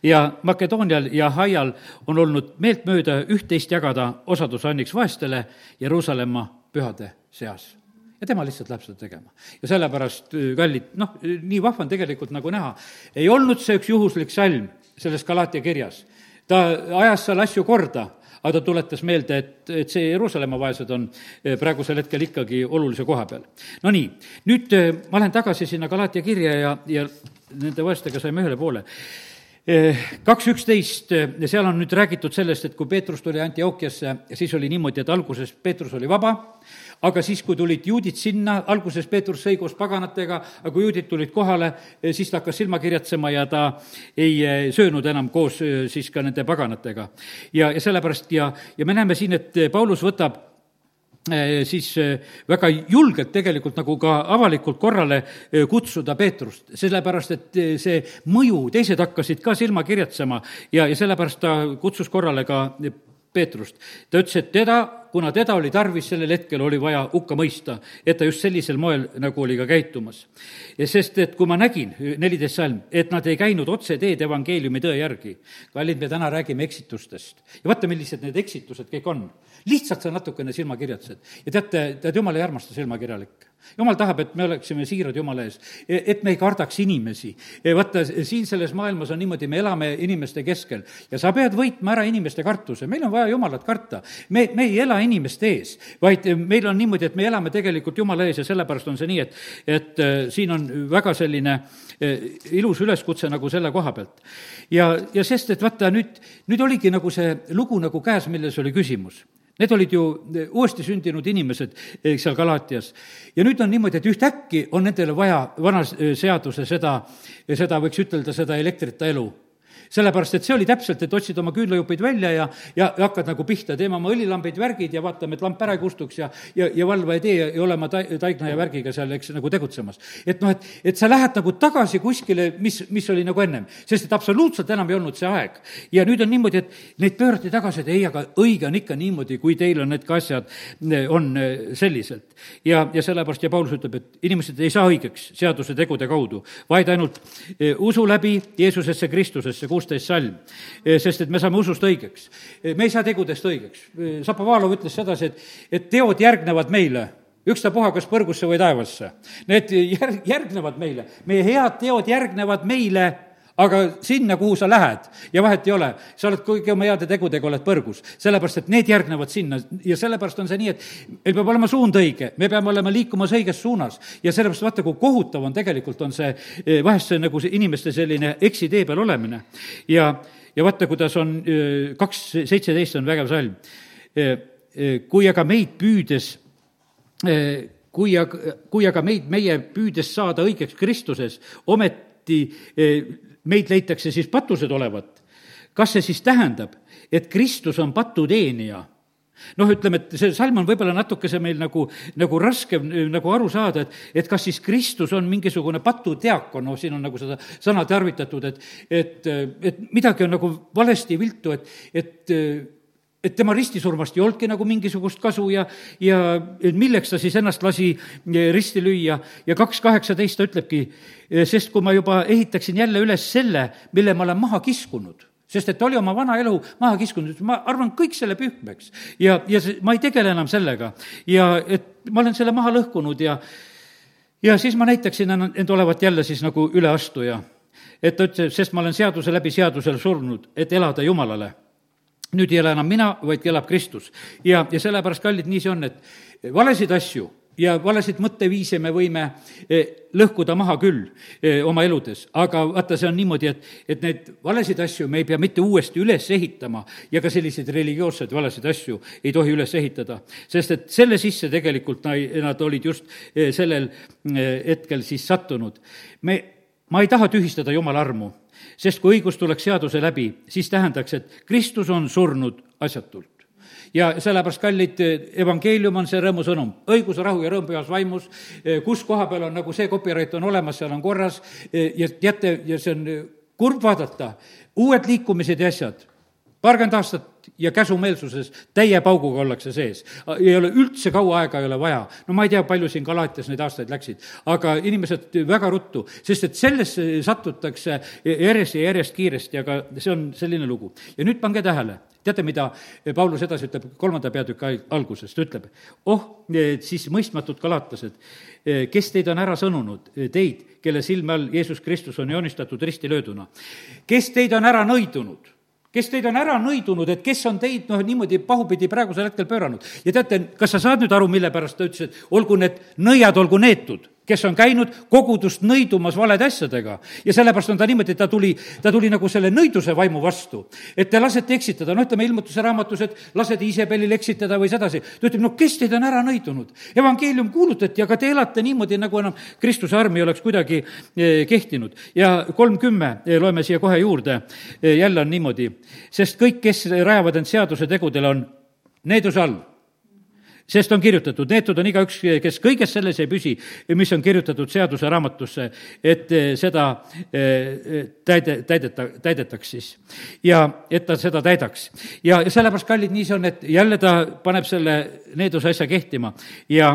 ja Makedoonial ja Haial on olnud meeltmööda üht-teist jagada osadusanniks vaestele Jeruusalemma pühade seas ja tema lihtsalt läheb seda tegema. ja sellepärast, kallid, noh, nii vahva on tegelikult nagu näha, ei olnud see üks juhuslik salm selles Galatia kirjas. ta ajas seal asju korda aga ta tuletas meelde, et, et see Jeruusalemma vaesed on eh, praegusel hetkel ikkagi olulise koha peal. no nii, nüüd ma lähen tagasi sinna Galatia kirja ja, ja nende vaestega saime ühele poole kaks üksteist, seal on nüüd räägitud sellest, et kui Peetrus tuli Antiookiasse, siis oli niimoodi, et alguses Peetrus oli vaba, aga siis, kui tulid juudid sinna, alguses Peetrus sõi koos paganatega, aga kui juudid tulid kohale, eh, siis ta hakkas silma kirjatsema ja ta ei eh, söönud enam koos eh, siis ka nende paganatega. ja, ja sellepärast ja, ja me näeme siin, et Paulus võtab siis väga julgelt tegelikult nagu ka avalikult korrale kutsuda Peetrust, sellepärast et see mõju, teised hakkasid ka silma kirjatsema ja, ja sellepärast ta kutsus korrale ka Peetrust. ta ütles, et teda, kuna teda oli tarvis sellel hetkel, oli vaja hukka mõista, et ta just sellisel moel nagu oli ka käitumas. sest, et kui ma nägin, neliteist salm, et nad ei käinud otse teed evangeeliumi tõe järgi, kallid, me täna räägime eksitustest. ja vaata, millised need eksitused kõik on. lihtsalt sa natukene silmakirjatsed. ja teate, tead, jumal ei armasta silmakirjalikke jumal tahab, et me oleksime siirad Jumala ees, e, et me ei kardaks inimesi. E, vaata, siin selles maailmas on niimoodi, me elame inimeste keskel ja sa pead võitma ära inimeste kartuse, meil on vaja Jumalat karta. me, me ei ela inimeste ees, vaid meil on niimoodi, et me elame tegelikult Jumala ees ja sellepärast on see nii, et, et e, siin on väga selline ilus üleskutse nagu selle koha pealt. ja, ja sest, et vaata nüüd, nüüd oligi nagu see lugu nagu käes, milles oli küsimus Need olid ju eh, uuesti sündinud inimesed eh, seal Galatias. ja nüüd on niimoodi, et ühtäkki on nendele vaja vanas eh, seaduse seda, seda võiks ütelda, seda elektrita elu sellepärast et see oli täpselt, et otsid oma küünlajupeid välja ja, ja hakkad nagu pihta, teeme oma õlilambid, värgid ja vaatame, et lamp ära ei kustuks ja, ja, ja valva ei tee ja, ja olema ta-, taigna ja värgiga seal, eks, nagu tegutsemas. et noh, et, et sa lähed nagu tagasi kuskile, mis, mis oli nagu ennem, sest et absoluutselt enam ei olnud see aeg. ja nüüd on niimoodi, et neid pöörati tagasi, et ei, aga õige on ikka niimoodi, kui teil on need ka asjad, on selliselt. ja, ja sellepärast ja Paulus ütleb, et inimesed ei saa õigeks seaduse tegude kaudu, vaid ainult eh, usu läbi Jeesusesse Kristusesse, kuusteist salm. Eh, sest et me saame usust õigeks. Eh, me ei saa tegudest õigeks. Eh, Zapovalov ütles sedasi, et, et teod järgnevad meile ükstapuha, kas põrgusse või taevasse. Need järg, järgnevad meile, meie head teod järgnevad meile, aga sinna, kuhu sa lähed ja vahet ei ole, sa oled kõigi oma heade tegudega oled põrgus, sellepärast et need järgnevad sinna ja sellepärast on see nii, et meil peab olema suund õige, me peame olema liikumas õiges suunas ja sellepärast vaata, kui kohutav on tegelikult, on see eh, vahest see nagu see inimeste selline eksitee peal olemine. ja, ja vaata, kuidas on eh, kaks seitseteist on vägev salm. Eh, kui aga meid püüdes kui aga, kui aga meid, meie püüdes saada õigeks Kristuses, ometi meid leitakse siis patused olevat. kas see siis tähendab, et Kristus on patuteenija? noh, ütleme, et see salm on võib-olla natukese meil nagu, nagu raske nagu aru saada, et, et kas siis Kristus on mingisugune patudiakon, noh, siin on nagu seda sõna tarvitatud, et, et, et midagi on nagu valesti viltu, et, et et tema ristisurmast ei olnudki nagu mingisugust kasu ja, ja milleks ta siis ennast lasi eh, risti lüüa. Ja kaks kaheksateist ta ütlebki, eh, sest kui ma juba ehitaksin jälle üles selle, mille ma olen maha kiskunud, sest et ta oli oma vana elu maha kiskunud, ma arvan kõik selle pühmeks. Ja, ja see, ma ei tegele enam sellega. Ja et ma olen selle maha lõhkunud ja ja siis ma näitaksin end olevat jälle siis nagu üleastuja. et ta ütles, sest ma olen seaduse läbi seadusele surnud, et elada Jumalale nüüd ei ela enam mina, vaid elab Kristus. ja, ja sellepärast, kallid, nii see on, et valesid asju ja valesid mõtteviise me võime eh, lõhkuda maha küll eh, oma eludes, aga vaata, see on niimoodi, et, et neid valesid asju me ei pea mitte uuesti üles ehitama ja ka selliseid religioosseid valesid asju ei tohi üles ehitada. sest et selle sisse tegelikult nad olid just eh, sellel hetkel siis sattunud. me, ma ei taha tühistada Jumala armu sest kui õigus tuleks seaduse läbi, siis tähendaks, et Kristus on surnud asjatult. Ja sellepärast, kallid, evangeelium on see rõõmusõnum, õigus, rahu ja rõõm pühas vaimus, kus koha peal on nagu see copyright on olemas, seal on korras. Ja teate, ja see on kurb vaadata, uued liikumised ja asjad, paarkümmend aastat ja käsumeelsuses täie pauguga ollakse sees. ei ole üldse kaua aega ei ole vaja. no ma ei tea, palju siin Galatias neid aastaid läksid, aga inimesed väga ruttu, sest et sellesse satutakse järjest ja järjest kiiresti, aga see on selline lugu. ja nüüd pange tähele, teate, mida Paulus edasi ütleb kolmanda peatüki alguses, ta ütleb, oh, siis mõistmatud galatlased, kes teid on ära sõnunud, teid, kelle silme all Jeesus Kristus on joonistatud ristilööduna, kes teid on ära nõidunud kes teid on ära nõidunud, et kes on teid noh, niimoodi pahupidi praegusel hetkel pööranud. ja teate, kas sa saad nüüd aru, mille pärast ta ütles, et olgu need nõiad, olgu neetud, kes on käinud kogudust nõidumas valede asjadega. ja sellepärast on ta niimoodi, et ta tuli, ta tuli nagu selle nõiduse vaimu vastu. et te lasete eksitada, no ütleme ilmutuse raamatus, et lased Iisabelil eksitada või sedasi. ta ütleb, no kes teid on ära nõidunud? evangeelium kuulutati, aga te elate niimoodi, nagu enam Kristuse arm ei oleks kuidagi eh, kehtinud. ja kolmkümmend eh, loeme siia kohe juurde, eh, jälle on niimoodi sest kõik, kes rajavad end seaduse tegudele, on needuse all sest on kirjutatud, neetud on igaüks, kes kõiges selles ei püsi, mis on kirjutatud seaduse raamatusse, et eh, seda eh, täide, täideta, täidetaks siis. ja et ta seda täidaks. ja, ja sellepärast, kallid, nii see on, et jälle ta paneb selle needuse asja kehtima ja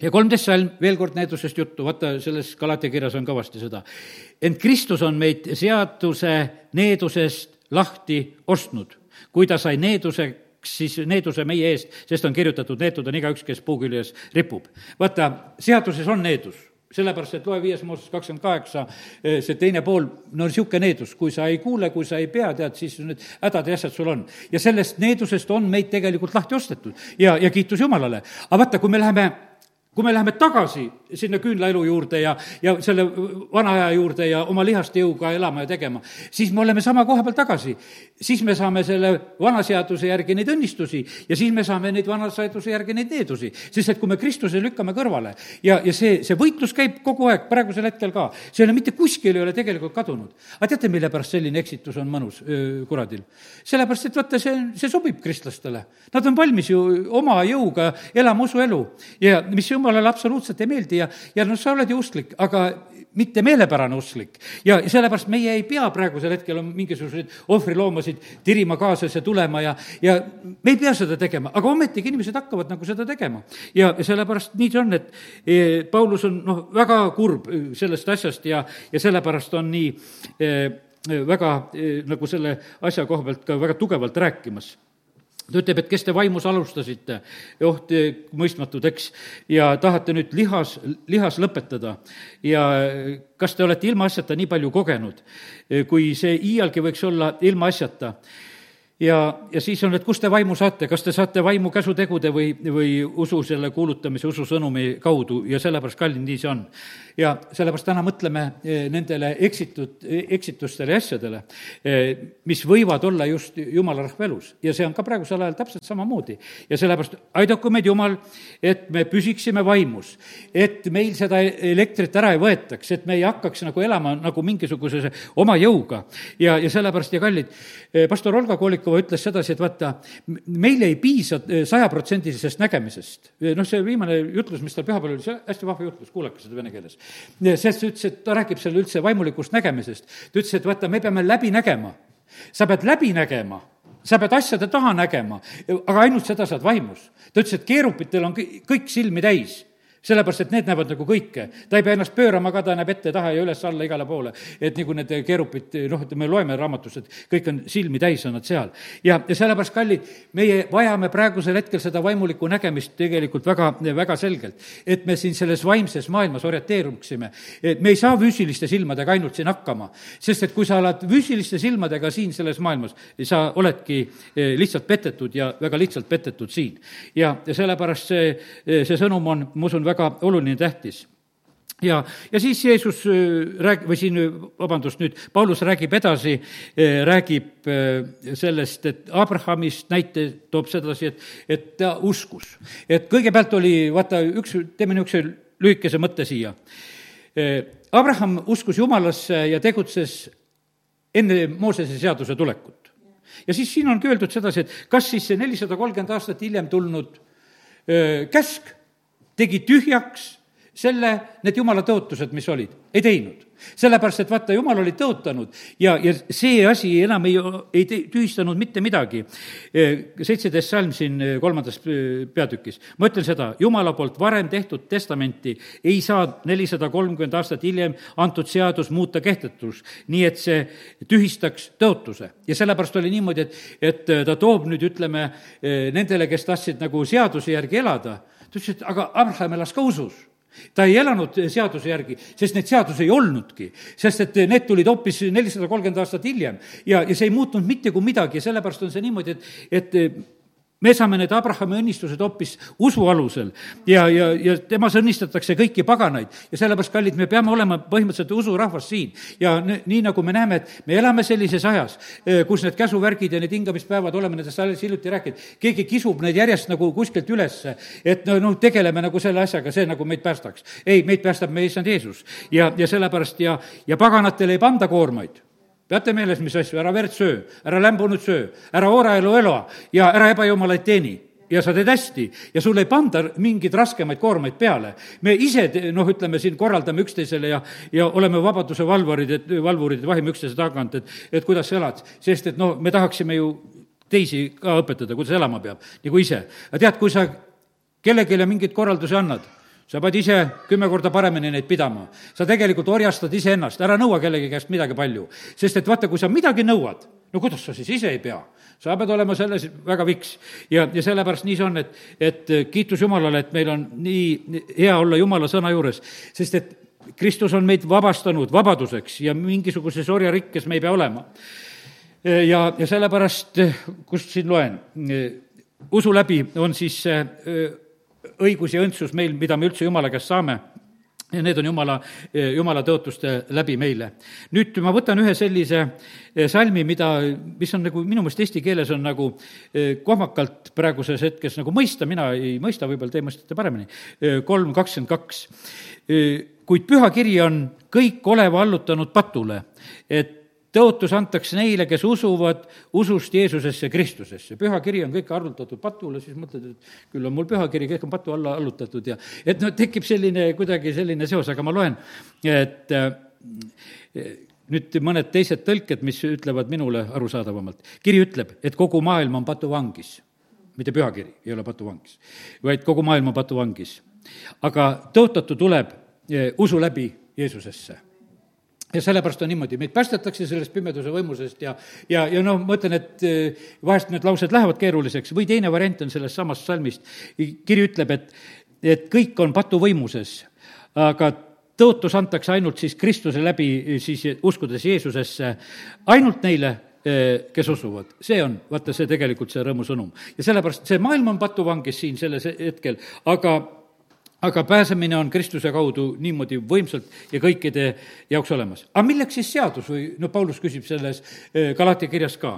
ja kolmteist salm, veel kord needusest juttu, vaata, selles Galatia kirjas on kõvasti seda. ent Kristus on meid seaduse needusest lahti ostnud. kui ta sai needuseks, siis needuse meie eest, sest on kirjutatud, neetud on igaüks, kes puu küljes ripub. vaata, seaduses on needus sellepärast, et loe viies Mooses kakskümmend kaheksa, eh, see teine pool, no niisugune needus, kui sa ei kuule, kui sa ei pea, tead, siis need hädad ja asjad sul on. ja sellest needusest on meid tegelikult lahti ostetud ja, ja kiitus Jumalale. aga vaata, kui me läheme kui me läheme tagasi sinna küünlaelu juurde ja, ja selle vana aja juurde ja oma lihaste jõuga elama ja tegema, siis me oleme sama koha peal tagasi. siis me saame selle vana seaduse järgi neid õnnistusi ja siis me saame neid vana seaduse järgi neid needusi. sest et kui me Kristuse lükkame kõrvale ja, ja see, see võitlus käib kogu aeg, praegusel hetkel ka, see ei ole mitte kuskil ei ole tegelikult kadunud. aga teate, mille pärast selline eksitus on mõnus öö, kuradil? sellepärast, et vaata, see, see sobib kristlastele. Nad on valmis ju oma jõuga elama usuelu ja mis jumalale absoluutselt ei meeldi ja, ja noh, sa oled ju usklik, aga mitte meelepärane usklik. ja sellepärast meie ei pea praegusel hetkel mingisuguseid ohvriloomasid tirima kaasas ja tulema ja, ja me ei pea seda tegema, aga ometigi inimesed hakkavad nagu seda tegema. ja sellepärast nii see on, et e, Paulus on noh, väga kurb sellest asjast ja, ja sellepärast on nii e, väga e, nagu selle asja koha pealt ka väga tugevalt rääkimas ta ütleb, et kes te vaimus alustasite, oht mõistmatud, eks, ja tahate nüüd lihas, lihas lõpetada. Ja kas te olete ilmaasjata nii palju kogenud, kui see iialgi võiks olla ilmaasjata ja, ja siis on, et kust te vaimu saate, kas te saate vaimu käsutegude või, või usu selle kuulutamise, ususõnumi kaudu? Ja sellepärast, kallid, nii see on. Ja sellepärast täna mõtleme eh, nendele eksitud, eksitustele ja asjadele, eh, mis võivad olla just jumala rahva elus ja see on ka praegusel ajal täpselt samamoodi. ja sellepärast aidaku meid Jumal, et me püsiksime vaimus, et meil seda elektrit ära ei võetaks, et me ei hakkaks nagu elama nagu mingisuguse oma jõuga ja, ja sellepärast ja kallid, eh, pastor Olga Koolik Šulikova ütles sedasi, et vaata, meil ei piisa eh, sajaprotsendilisest nägemisest. noh, see viimane jutlus, mis tal pühapäeval oli, see hästi vahva jutlus, kuulake seda vene keeles. Sest ta ütles, et ta räägib seal üldse vaimulikust nägemisest. ta ütles, et vaata, me peame läbi nägema. sa pead läbi nägema sa pead asjade taha nägema, aga ainult seda saad vaimus. ta ütles, et keerupitel on kõik silmi täis sellepärast, et need näevad nagu kõike. ta ei pea ennast pöörama ka, ta näeb ette-taha ja üles-alla igale poole. et nagu need keerupid, noh, me loeme raamatus, et kõik on silmi täis, on nad seal. ja, ja sellepärast, kallid, meie vajame praegusel hetkel seda vaimulikku nägemist tegelikult väga, väga selgelt. et me siin selles vaimses maailmas orienteeruksime. et me ei saa füüsiliste silmadega ainult siin hakkama. sest et kui sa oled füüsiliste silmadega siin selles maailmas, sa oledki eh, lihtsalt petetud ja väga lihtsalt petetud siin. ja, ja sellepärast see, eh, see sõnum on, ma usun, väga oluline, tähtis ja, ja siis Jeesus äh, rääg-, või siin, vabandust, nüüd Paulus räägib edasi, äh, räägib äh, sellest, et Abrahamist näite toob sedasi, et, et ta uskus. et kõigepealt oli, vaata, üks, teeme niisuguse lühikese mõtte siia. Abraham uskus Jumalasse ja tegutses enne Moosese seaduse tulekut. ja siis siin ongi öeldud sedasi, et kas siis see nelisada kolmkümmend aastat hiljem tulnud öö, käsk tegi tühjaks selle, need jumala tõotused, mis olid, ei teinud. sellepärast, et vaata, jumal oli tõotanud ja, ja see asi enam ei, ei tühistanud mitte midagi. seitseteist salm siin kolmandas peatükis, ma ütlen seda, jumala poolt varem tehtud testamenti ei saa nelisada kolmkümmend aastat hiljem antud seadus muuta kehtetuks, nii et see tühistaks tõotuse. ja sellepärast oli niimoodi, et, et ta toob nüüd, ütleme, nendele, kes tahtsid nagu seaduse järgi elada, ta ütles, et aga Abraham elas ka usus. Ta ei elanud seaduse järgi, sest neid seadusi ei olnudki, sest et need tulid hoopis nelisada kolmkümmend aastat hiljem ja, ja see ei muutnud mitte kui midagi ja sellepärast on see niimoodi, et, et me saame need Abrahami õnnistused hoopis usu alusel ja, ja, ja temas õnnistatakse kõiki paganaid ja sellepärast, kallid, me peame olema põhimõtteliselt usurahvas siin. ja nii, nagu me näeme, et me elame sellises ajas, eh, kus need käsuvärgid ja need hingamispäevad, oleme nendest alles hiljuti rääkinud, keegi kisub neid järjest nagu kuskilt ülesse, et no, no tegeleme nagu selle asjaga, see nagu meid päästaks. ei, meid päästab meie issand Jeesus ja, ja sellepärast ja, ja paganatele ei panda koormaid peate meeles, mis asju, ära verd söö, ära lämbunud söö, ära ooraelu ela ja ära ebajumalaid teeni ja sa teed hästi ja sulle ei panda mingeid raskemaid koormaid peale. me ise, noh, ütleme siin, korraldame üksteisele ja, ja oleme vabaduse valvurid, et, valvurid, vahime üksteise tagant, et, et kuidas sa elad, sest et noh, me tahaksime ju teisi ka õpetada, kuidas elama peab, nagu ise. aga tead, kui sa kellelegi mingeid korraldusi annad sa pead ise kümme korda paremini neid pidama. sa tegelikult orjastad iseennast, ära nõua kellegi käest midagi palju. sest et vaata, kui sa midagi nõuad, no kuidas sa siis ise ei pea? sa pead olema selles väga viks. ja, ja sellepärast nii see on, et, et kiitus Jumalale, et meil on nii hea olla Jumala sõna juures, sest et Kristus on meid vabastanud vabaduseks ja mingisuguses orjarikkes me ei pea olema. ja, ja sellepärast, kust siin loen, usu läbi on siis õigus ja õndsus meil, mida me üldse Jumala käest saame ja need on Jumala, Jumala tõotuste läbi meile. nüüd ma võtan ühe sellise eh, salmi, mida, mis on nagu minu meelest eesti keeles on nagu eh, kohmakalt praeguses hetkes nagu mõista, mina ei mõista, võib-olla te mõistate paremini, eh, kolm kakskümmend kaks. kuid pühakiri on kõik oleva allutanud patule, et tõotus antakse neile, kes usuvad usust Jeesusesse Kristusesse. pühakiri on kõik arvutatud patule, siis mõtled, et küll on mul pühakiri, kõik on patu alla allutatud ja et noh, tekib selline, kuidagi selline seos, aga ma loen, et äh, nüüd mõned teised tõlked, mis ütlevad minule arusaadavamalt. kiri ütleb, et kogu maailm on patuvangis. mitte pühakiri ei ole patuvangis, vaid kogu maailm on patuvangis. aga tõotatu tuleb äh, usu läbi Jeesusesse ja sellepärast on niimoodi, meid päästetakse sellest pimeduse võimusest ja, ja, ja noh, ma ütlen, et eh, vahest need laused lähevad keeruliseks või teine variant on sellest samast salmist. kiri ütleb, et, et kõik on patuvõimuses, aga tõotus antakse ainult siis Kristuse läbi, siis uskudes Jeesusesse, ainult neile, eh, kes usuvad. see on, vaata, see tegelikult see rõõmusõnum. ja sellepärast see maailm on patuvangis siin selles hetkel, aga aga pääsemine on Kristuse kaudu niimoodi võimsalt ja kõikide jaoks olemas. aga milleks siis seadus või no Paulus küsib selles eh, Galatia kirjas ka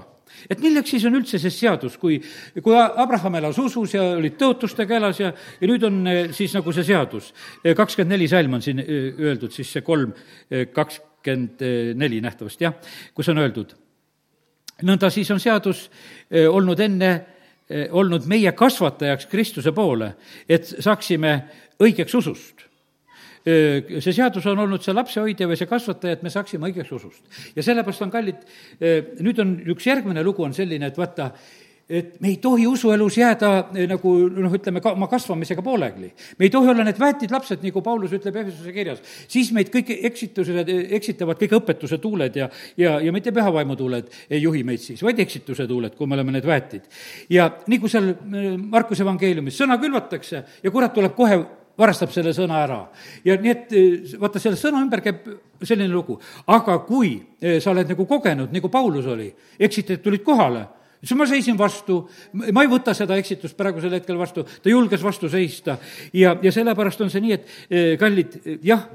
et milleks siis on üldse see seadus, kui, kui Abraham elas usus ja olid tõotustega elas ja, ja nüüd on eh, siis nagu see seadus. Eh, kakskümmend neli salm on siin öeldud, siis see kolm, kakskümmend neli nähtavasti, jah, kus on öeldud. nõnda siis on seadus olnud enne, olnud meie kasvatajaks Kristuse poole, et saaksime õigeks usust see seadus on olnud see lapsehoidja või see kasvataja, et me saaksime õigeks usust. ja sellepärast on kallid, nüüd on üks järgmine lugu on selline, et vaata, et me ei tohi usuelus jääda nagu noh, ütleme ka oma kasvamisega pooleli. me ei tohi olla need väetid lapsed, nagu Paulus ütleb Efesuse kirjas. siis meid kõik eksitused, eksitavad kõik õpetuse tuuled ja, ja, ja mitte pühavaimu tuuled ei juhi meid siis, vaid eksituse tuuled, kui me oleme need väetid. ja nii kui seal Markuse evangeeliumis sõna külvatakse ja kurat tuleb kohe varastab selle sõna ära. ja nii, et eh, vaata, selle sõna ümber käib selline lugu. aga kui eh, sa oled nagu kogenud, nagu Paulus oli, eksitajad tulid kohale, siis ma seisin vastu, ma ei võta seda eksitust praegusel hetkel vastu, ta julges vastu seista. ja, ja sellepärast on see nii, et eh, kallid, jah,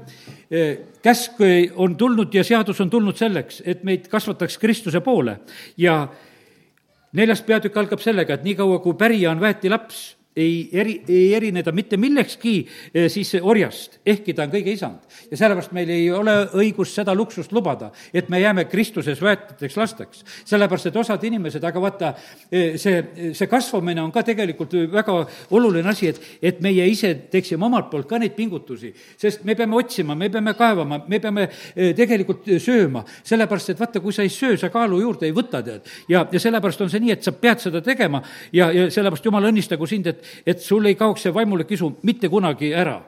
käsk on tulnud ja seadus on tulnud selleks, et meid kasvataks Kristuse poole ja neljas peatükk algab sellega, et niikaua, kui pärija on väeti laps, ei eri, ei erine ta mitte millekski eh, siis orjast, ehkki ta on kõige isand. ja sellepärast meil ei ole õigust seda luksust lubada, et me jääme Kristuses väetateks lasteks. sellepärast, et osad inimesed, aga vaata, eh, see, see kasvamine on ka tegelikult väga oluline asi, et, et meie ise teeksime omalt poolt ka neid pingutusi, sest me peame otsima, me peame kaevama, me peame eh, tegelikult sööma, sellepärast et vaata, kui sa ei söö, sa kaalu juurde ei võta, tead. ja, ja sellepärast on see nii, et sa pead seda tegema ja, ja sellepärast jumal õnnistagu sind, et et sul ei kaoks see vaimulik isu mitte kunagi ära.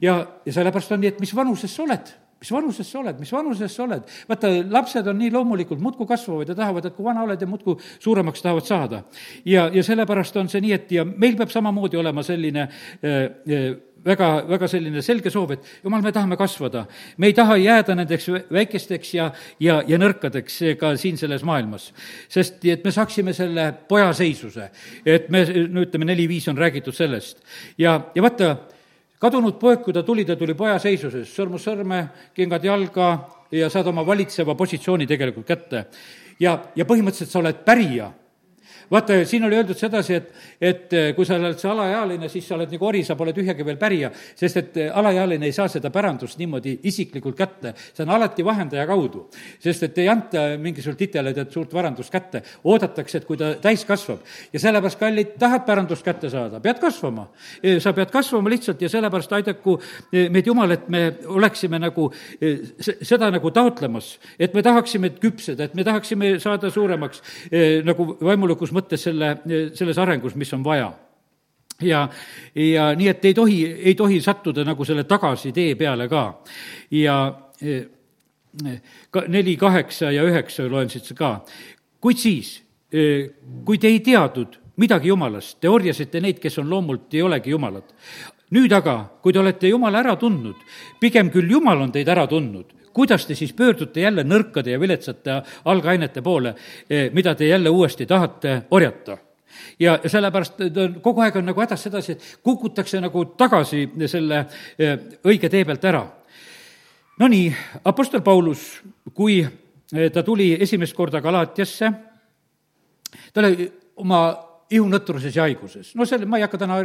ja, ja sellepärast on nii, et mis vanuses sa oled mis vanuses sa oled, mis vanuses sa oled? vaata, lapsed on nii loomulikult, muudkui kasvavad ja tahavad, et kui vana oled ja muudkui suuremaks tahavad saada. ja, ja sellepärast on see nii, et ja meil peab samamoodi olema selline äh, äh, väga, väga selline selge soov, et jumal, me tahame kasvada. me ei taha jääda nendeks väikesteks ja, ja, ja nõrkadeks ka siin selles maailmas. sest et me saaksime selle pojaseisuse, et me, no ütleme, neli-viis on räägitud sellest. ja, ja vaata, kadunud poeg, kui ta tuli, ta tuli pojaseisuses, sõrmus sõrme, kingad jalga ja saad oma valitseva positsiooni tegelikult kätte. ja, ja põhimõtteliselt sa oled pärija vaata, siin oli öeldud sedasi, et, et eh, kui sa oled see alaealine, siis sa oled nagu ori, sa pole tühjagi veel pärija, sest et eh, alaealine ei saa seda pärandust niimoodi isiklikult kätte. see on alati vahendaja kaudu, sest et ei anta mingisugust titele tead suurt varandust kätte, oodatakse, et kui ta täis kasvab. ja sellepärast, kallid, tahad pärandust kätte saada, pead kasvama. Eh, sa pead kasvama lihtsalt ja sellepärast aidaku meid Jumal, et me oleksime nagu seda nagu taotlemas, et me tahaksime küpseda, et me tahaksime saada suuremaks nagu vaimulikus mõttes selle, selles arengus, mis on vaja ja, ja nii, et ei tohi, ei tohi sattuda nagu selle tagasitee peale ka. ja ka neli, kaheksa ja üheksa loen siit ka. kuid siis, kui te ei teadnud midagi jumalast, te orjasite neid, kes on loomult, ei olegi jumalad. nüüd aga, kui te olete Jumala ära tundnud, pigem küll Jumal on teid ära tundnud, kuidas te siis pöördute jälle nõrkade ja viletsate algainete poole, eh, mida te jälle uuesti tahate orjata? ja sellepärast kogu aeg on nagu hädas sedasi, et kukutakse nagu tagasi selle eh, õige tee pealt ära. Nonii, Apostel Paulus, kui eh, ta tuli esimest korda Galatiasse, ta oli oma ihunõtruses ja haiguses. no selle, ma ei hakka täna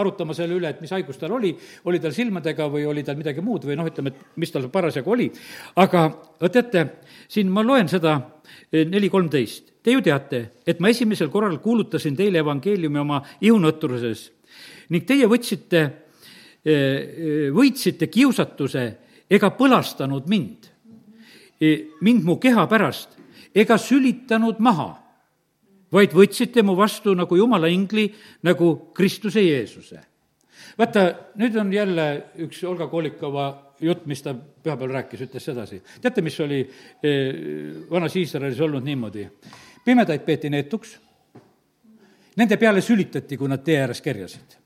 arutama selle üle, et mis haigus tal oli, oli tal silmadega või oli tal midagi muud või noh, ütleme, et mis tal parasjagu oli, aga teate, siin ma loen seda eh, neli kolmteist. Te ju teate, et ma esimesel korral kuulutasin teile evangeeliumi oma ihunõtruses. Ning teie võtsite, eh, eh, võitsite kiusatuse ega põlastanud mind, mind mu keha pärast, ega sülitanud maha vaid võtsite mu vastu nagu jumala ingli, nagu Kristuse Jeesuse. vaata, nüüd on jälle üks Olga Kolikova jutt, mis ta pühapäeval rääkis, ütles sedasi. teate, mis oli eh, vanas Iisraelis olnud niimoodi? pimedaid peeti neetuks, nende peale sülitati, kui nad tee ääres kerjasid.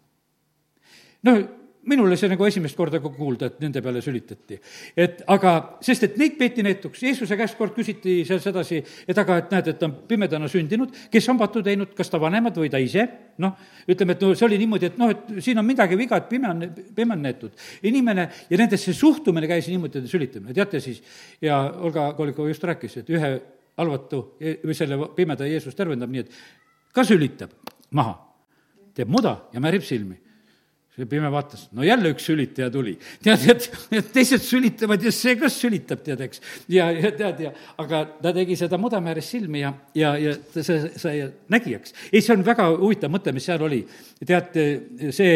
no minul oli see nagu esimest korda ka kuulda, et nende peale sülitati. et aga, sest et neid peeti neetuks, Jeesuse käest kord küsiti seal sedasi, et aga, et näed, et ta on pimedana sündinud, kes on patu teinud, kas ta vanemad või ta ise, noh, ütleme, et no see oli niimoodi, et noh, et siin on midagi viga, et pime on, pime on neetud. inimene ja nendesse suhtumine käis niimoodi, et sülitamine, teate siis, ja Olga Kolikova just rääkis, et ühe halvatu või selle pimeda Jeesus tervendab nii, et ka sülitab maha, teeb muda ja määrib silmi see pime vaatas, no jälle üks sülitaja tuli. tead, et, et teised sülitavad ja see ka sülitab, tead, eks. ja, ja tead, ja aga ta tegi seda mudamäe ääres silmi ja, ja, ja see sai nägijaks. ei, see on väga huvitav mõte, mis seal oli. tead, see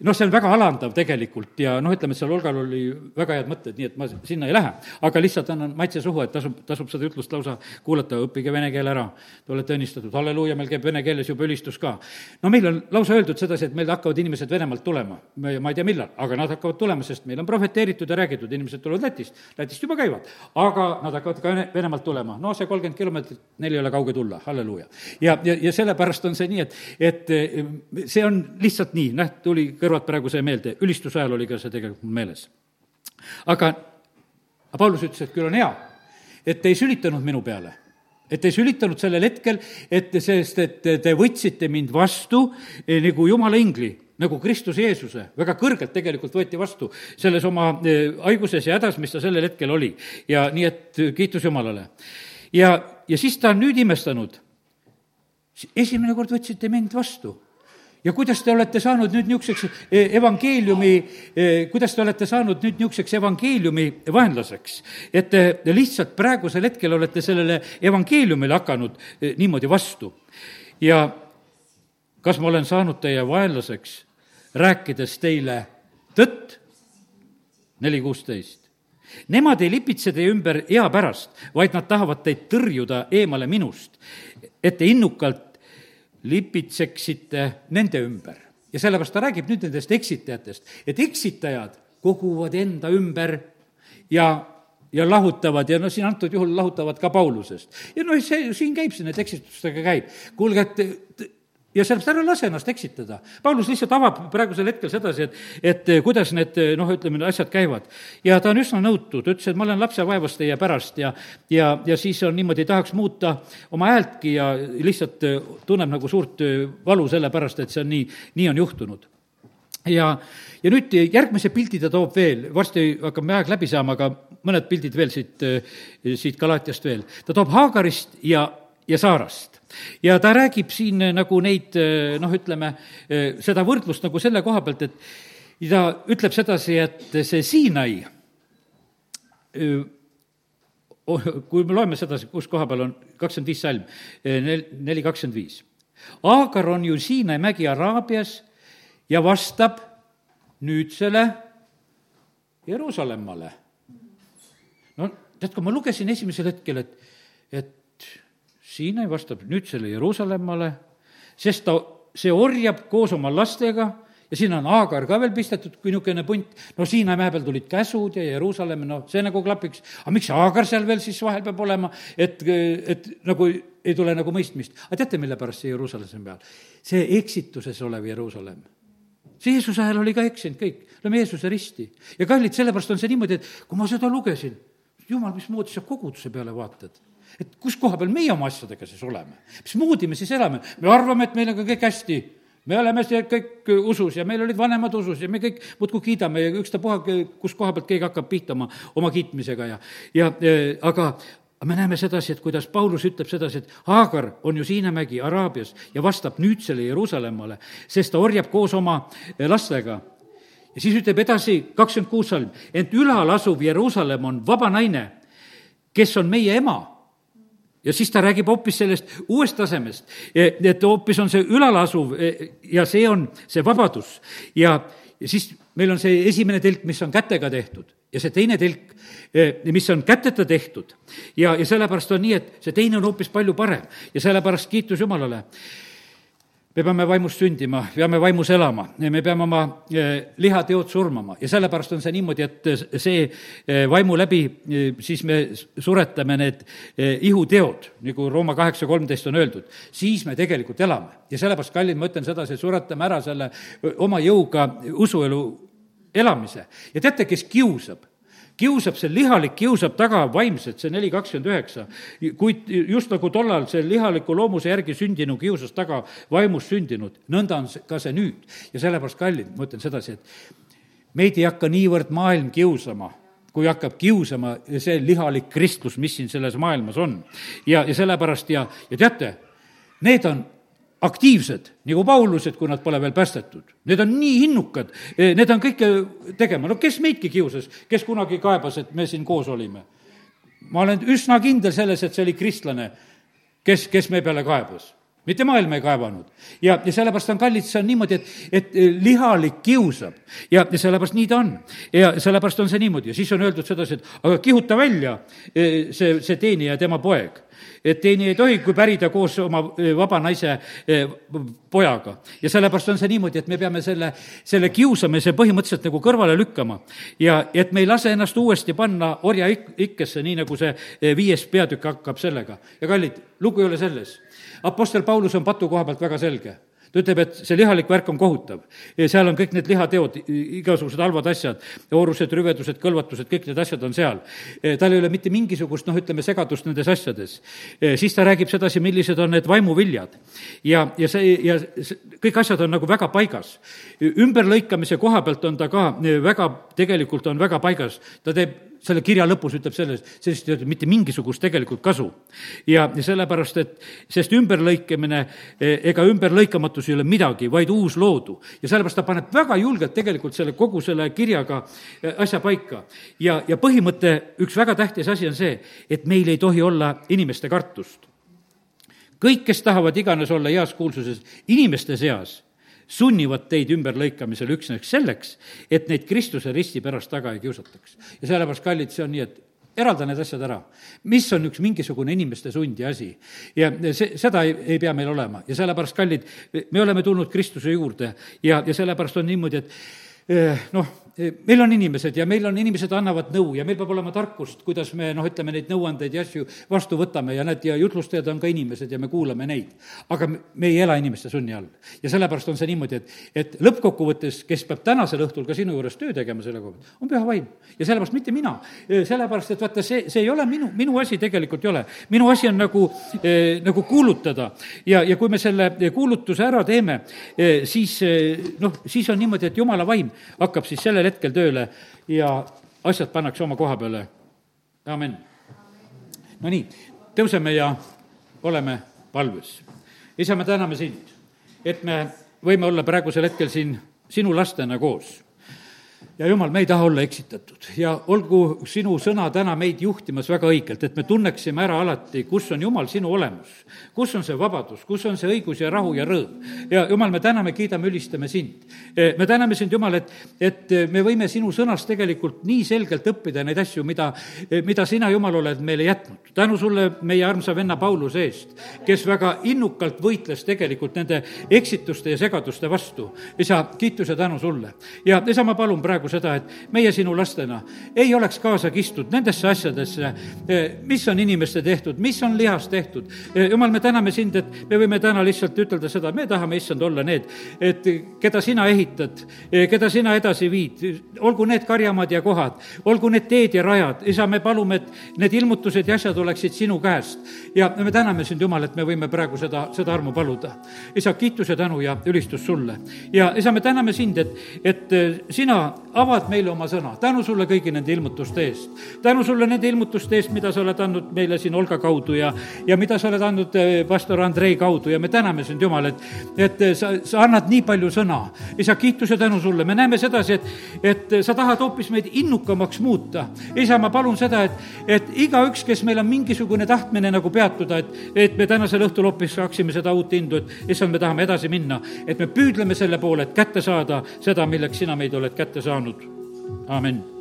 noh, see on väga alandav tegelikult ja noh, ütleme, et seal Olgal oli väga head mõtted, nii et ma sinna ei lähe. aga lihtsalt annan maitse suhu, et tasub, tasub seda ütlust lausa kuulata, õppige vene keel ära. Te olete õnnistatud, halleluuja, meil käib vene keeles juba ülistus ka. no meil on lausa öeldud sedasi, et meil hakkavad inimesed Venemaalt tulema. ma ei tea, millal, aga nad hakkavad tulema, sest meil on prohveteeritud ja räägitud, inimesed tulevad Lätist, Lätist juba käivad. aga nad hakkavad ka Venemaalt tulema, no see kolmkümmend kilomeetrit, neil ei ole kauge tulla, halleluuja. ja, ja, ja sellepärast on see nii, et, et see on lihtsalt nii, noh, tuli kõrvad praegu see meelde, ülistuse ajal oli ka see tegelikult meeles. aga, Paulus ütles, et küll on hea, et te ei sülitanud minu peale et ei sülitanud sellel hetkel, et sest, et te võtsite mind vastu eh, nagu jumala ingli, nagu Kristus Jeesuse, väga kõrgelt tegelikult võeti vastu selles oma eh, haiguses ja hädas, mis ta sellel hetkel oli. ja nii, et kiitus Jumalale. ja, ja siis ta on nüüd imestanud. esimene kord võtsite mind vastu ja kuidas te olete saanud nüüd niisuguseks e, evangeeliumi, e, kuidas te olete saanud nüüd niisuguseks evangeeliumi vaenlaseks? et te lihtsalt praegusel hetkel olete sellele evangeeliumile hakanud e, niimoodi vastu. ja kas ma olen saanud teie vaenlaseks, rääkides teile tõtt? neli kuusteist. Nemad ei lipitse teie ümber ea pärast, vaid nad tahavad teid tõrjuda eemale minust, et te innukalt lipitseksite nende ümber. ja sellepärast ta räägib nüüd nendest eksitajatest, et eksitajad koguvad enda ümber ja ja lahutavad ja no siin antud juhul lahutavad ka Paulusest. ja noh, see, siin käib see, need eksitustega käib. kuulge, et ja sellepärast ära lase ennast eksitada. Paulus lihtsalt avab praegusel hetkel sedasi, et, et kuidas need noh, ütleme, asjad käivad. ja ta on üsna nõutud, ütles, et ma olen lapsevaevas teie pärast ja, ja, ja siis on niimoodi, tahaks muuta oma häältki ja lihtsalt tunneb nagu suurt valu selle pärast, et see on nii, nii on juhtunud ja, ja nüüd järgmise pildi ta toob veel, varsti hakkab meie aeg läbi saama, aga mõned pildid veel siit, siit Galatiast veel. ta toob Haagarist ja, ja Saarast ja ta räägib siin eh, nagu neid eh, noh, ütleme, eh, seda võrdlust nagu selle koha pealt, et ta ütleb sedasi, et see Siinai, kui me loeme sedasi, kus koha peal on kakskümmend viis salm, nel-, neli kakskümmend viis. Aagar on ju Siinai mägi Araabias ja vastab nüüdsele Jeruusalemmale. no tead, kui ma lugesin esimesel hetkel, et, et Siinai vastab nüüd selle Jeruusalemmale, sest ta, see orjab koos oma lastega ja siin on Aagar ka veel pistetud, kui niisugune punt, no Siinai mäe peal tulid käsud ja Jeruusalemm, noh, see nagu klapiks. aga miks Aagar seal veel siis vahel peab olema, et, et nagu ei tule nagu mõistmist. aga teate, mille pärast see Jeruusalemmi peal? see eksituses olev Jeruusalemm see Jeesuse ajal oli ka eksinud kõik, lööme Jeesuse risti. ja kallid, sellepärast on see niimoodi, et kui ma seda lugesin, jumal, mismoodi sa koguduse peale vaatad et kus koha peal meie oma asjadega siis oleme? mismoodi me siis elame? me arvame, et meil on ka kõik hästi. me oleme kõik usus ja meil olid vanemad usus ja me kõik muudkui kiidame ja ükstapuha, kus koha pealt keegi hakkab pihta oma, oma kiitmisega ja, ja aga me näeme sedasi, et kuidas Paulus ütleb sedasi, et Haagar on ju Siinemägi Araabias ja vastab nüüdsele Jeruusalemmale, sest ta orjab koos oma lastega ja siis ütleb edasi kakskümmend kuus salm, ent ülal asuv Jeruusalemm on vaba naine, kes on meie ema ja siis ta räägib hoopis sellest uuest tasemest, et hoopis on see ülal asuv e, ja see on see vabadus. ja, ja siis meil on see esimene telk, mis on kätega tehtud ja see teine telk, e, mis on käteta tehtud. ja, ja sellepärast on nii, et see teine on hoopis palju parem ja sellepärast kiitus Jumalale. Me peame vaimust sündima, peame vaimus elama, me peame oma eh, lihateod surmama. Ja sellepärast on see niimoodi, et see eh, vaimu läbi eh, siis me suretame need ihuteod, nagu Rooma kaheksa kolmteist on öeldud, siis me tegelikult elame. ja sellepärast, kallid, ma ütlen sedasi, suretame ära selle oma jõuga usuelu elamise. Ja teate, kes kiusab kiusab, see lihalik kiusab taga vaimselt, see neli kakskümmend üheksa. kuid just nagu tollal see lihaliku loomuse järgi sündinu kiusas taga vaimust sündinud, nõnda on ka see nüüd. ja sellepärast, kallid, ma ütlen sedasi, et meid ei hakka niivõrd maailm kiusama, kui hakkab kiusama see lihalik kristlus, mis siin selles maailmas on. ja, ja sellepärast ja, ja teate, need on aktiivsed, nagu Paulused, kui nad pole veel päästetud. Need on nii innukad, eh, need on kõike tegema, no kes meidki kiusas, kes kunagi kaebas, et me siin koos olime? ma olen üsna kindel selles, et see oli kristlane, kes, kes meie peale kaebas mitte maailm ei kaevanud. ja, ja sellepärast on kallid, see on niimoodi, et, et lihalik kiusab ja, ja sellepärast nii ta on. ja sellepärast on see niimoodi ja siis on öeldud sedasi, et aga kihuta välja eh, see, see teenija ja tema poeg et teine ei tohi, kui pärida koos oma eh, vaba naise eh, pojaga. ja sellepärast on see niimoodi, et me peame selle, selle kiusamise põhimõtteliselt nagu kõrvale lükkama. ja et me ei lase ennast uuesti panna orja ik-, ikkesse, nii nagu see viies peatükk hakkab sellega. ja kallid, lugu ei ole selles. Apostel Paulus on patu koha pealt väga selge ta ütleb, et see lihalik värk on kohutav. seal on kõik need lihateod, igasugused halvad asjad, oorused, rüvedused, kõlvatused, kõik need asjad on seal. tal ei ole mitte mingisugust, noh, ütleme, segadust nendes asjades. siis ta räägib sedasi, millised on need vaimuviljad. ja, ja see, ja see, kõik asjad on nagu väga paigas. ümberlõikamise koha pealt on ta ka väga, tegelikult on väga paigas. ta teeb selle kirja lõpus ütleb selles, sellest ei ole mitte mingisugust tegelikult kasu. ja, ja sellepärast, et sest ümberlõikamine e, ega ümberlõikamatus ei ole midagi, vaid uus loodu. ja sellepärast ta paneb väga julgelt tegelikult selle, kogu selle kirjaga e, asja paika. ja, ja põhimõte, üks väga tähtis asi on see, et meil ei tohi olla inimeste kartust. kõik, kes tahavad iganes olla heas kuulsuses inimeste seas, sunnivad teid ümberlõikamisel üksnes selleks, et neid Kristuse risti pärast taga ei kiusataks. ja sellepärast, kallid, see on nii, et eralda need asjad ära. mis on üks mingisugune inimeste sundi asi ja see, seda ei, ei pea meil olema ja sellepärast, kallid, me oleme tulnud Kristuse juurde ja, ja sellepärast on niimoodi, et eh, noh, meil on inimesed ja meil on, inimesed annavad nõu ja meil peab olema tarkust, kuidas me noh, ütleme neid nõuandeid ja asju vastu võtame ja need ja jutlustajad on ka inimesed ja me kuulame neid. aga me ei ela inimeste sunni all. ja sellepärast on see niimoodi, et, et lõppkokkuvõttes, kes peab tänasel õhtul ka sinu juures töö tegema selle koha pealt, on püha vaim. ja sellepärast mitte mina. sellepärast, et vaata, see, see ei ole minu, minu asi tegelikult ei ole. minu asi on nagu eh,, nagu kuulutada ja, ja kui me selle kuulutuse ära teeme eh,, siis noh, siis on niimoodi, et jumala vaim hakkab siis selle sellel hetkel tööle ja asjad pannakse oma koha peale. amin. Nonii, tõuseme ja oleme palves. isa, me täname sind, et me võime olla praegusel hetkel siin sinu lastena koos ja jumal, me ei taha olla eksitatud ja olgu sinu sõna täna meid juhtimas väga õigelt, et me tunneksime ära alati, kus on Jumal, sinu olemus. kus on see vabadus, kus on see õigus ja rahu ja rõõm. ja Jumal, me täname, kiidame, ülistame sind. E, me täname sind, Jumal, et, et me võime sinu sõnast tegelikult nii selgelt õppida neid asju, mida, e, mida sina, Jumal, oled meile jätnud. tänu sulle meie armsa venna Pauluse eest, kes väga innukalt võitles tegelikult nende eksituste ja segaduste vastu. isa, kiitus ja tänu sulle. ja isa, ma palun praegu praegu seda, et meie sinu lastena ei oleks kaasa kistud nendesse asjadesse, eh, mis on inimeste tehtud, mis on lihast tehtud. Eh, jumal, me täname sind, et me võime täna lihtsalt ütelda seda, me tahame, issand, olla need, et keda sina ehitad, eh, keda sina edasi viid, olgu need karjamaad ja kohad, olgu need teed ja rajad, isa, me palume, et need ilmutused ja asjad oleksid sinu käest. ja me täname sind, Jumal, et me võime praegu seda, seda armu paluda. isa, kiitus ja tänu ja ülistus sulle. ja isa, me täname sind, et, et sina avad meile oma sõna. tänu sulle kõigi nende ilmutuste eest. tänu sulle nende ilmutuste eest, mida sa oled andnud meile siin Olga kaudu ja, ja mida sa oled andnud eh, pastor Andrei kaudu ja me täname sind, Jumal, et, et eh, sa, sa annad nii palju sõna. isa, kiitus ja tänu sulle, me näeme sedasi, et, et sa tahad hoopis meid innukamaks muuta. isa, ma palun seda, et, et igaüks, kes meil on mingisugune tahtmine nagu peatuda, et, et me tänasel õhtul hoopis saaksime seda uut indu, et issand, me tahame edasi minna, et me püüdleme selle poole, et kätte saada seda, milleks sina meid oled kätte saanud saanud. amin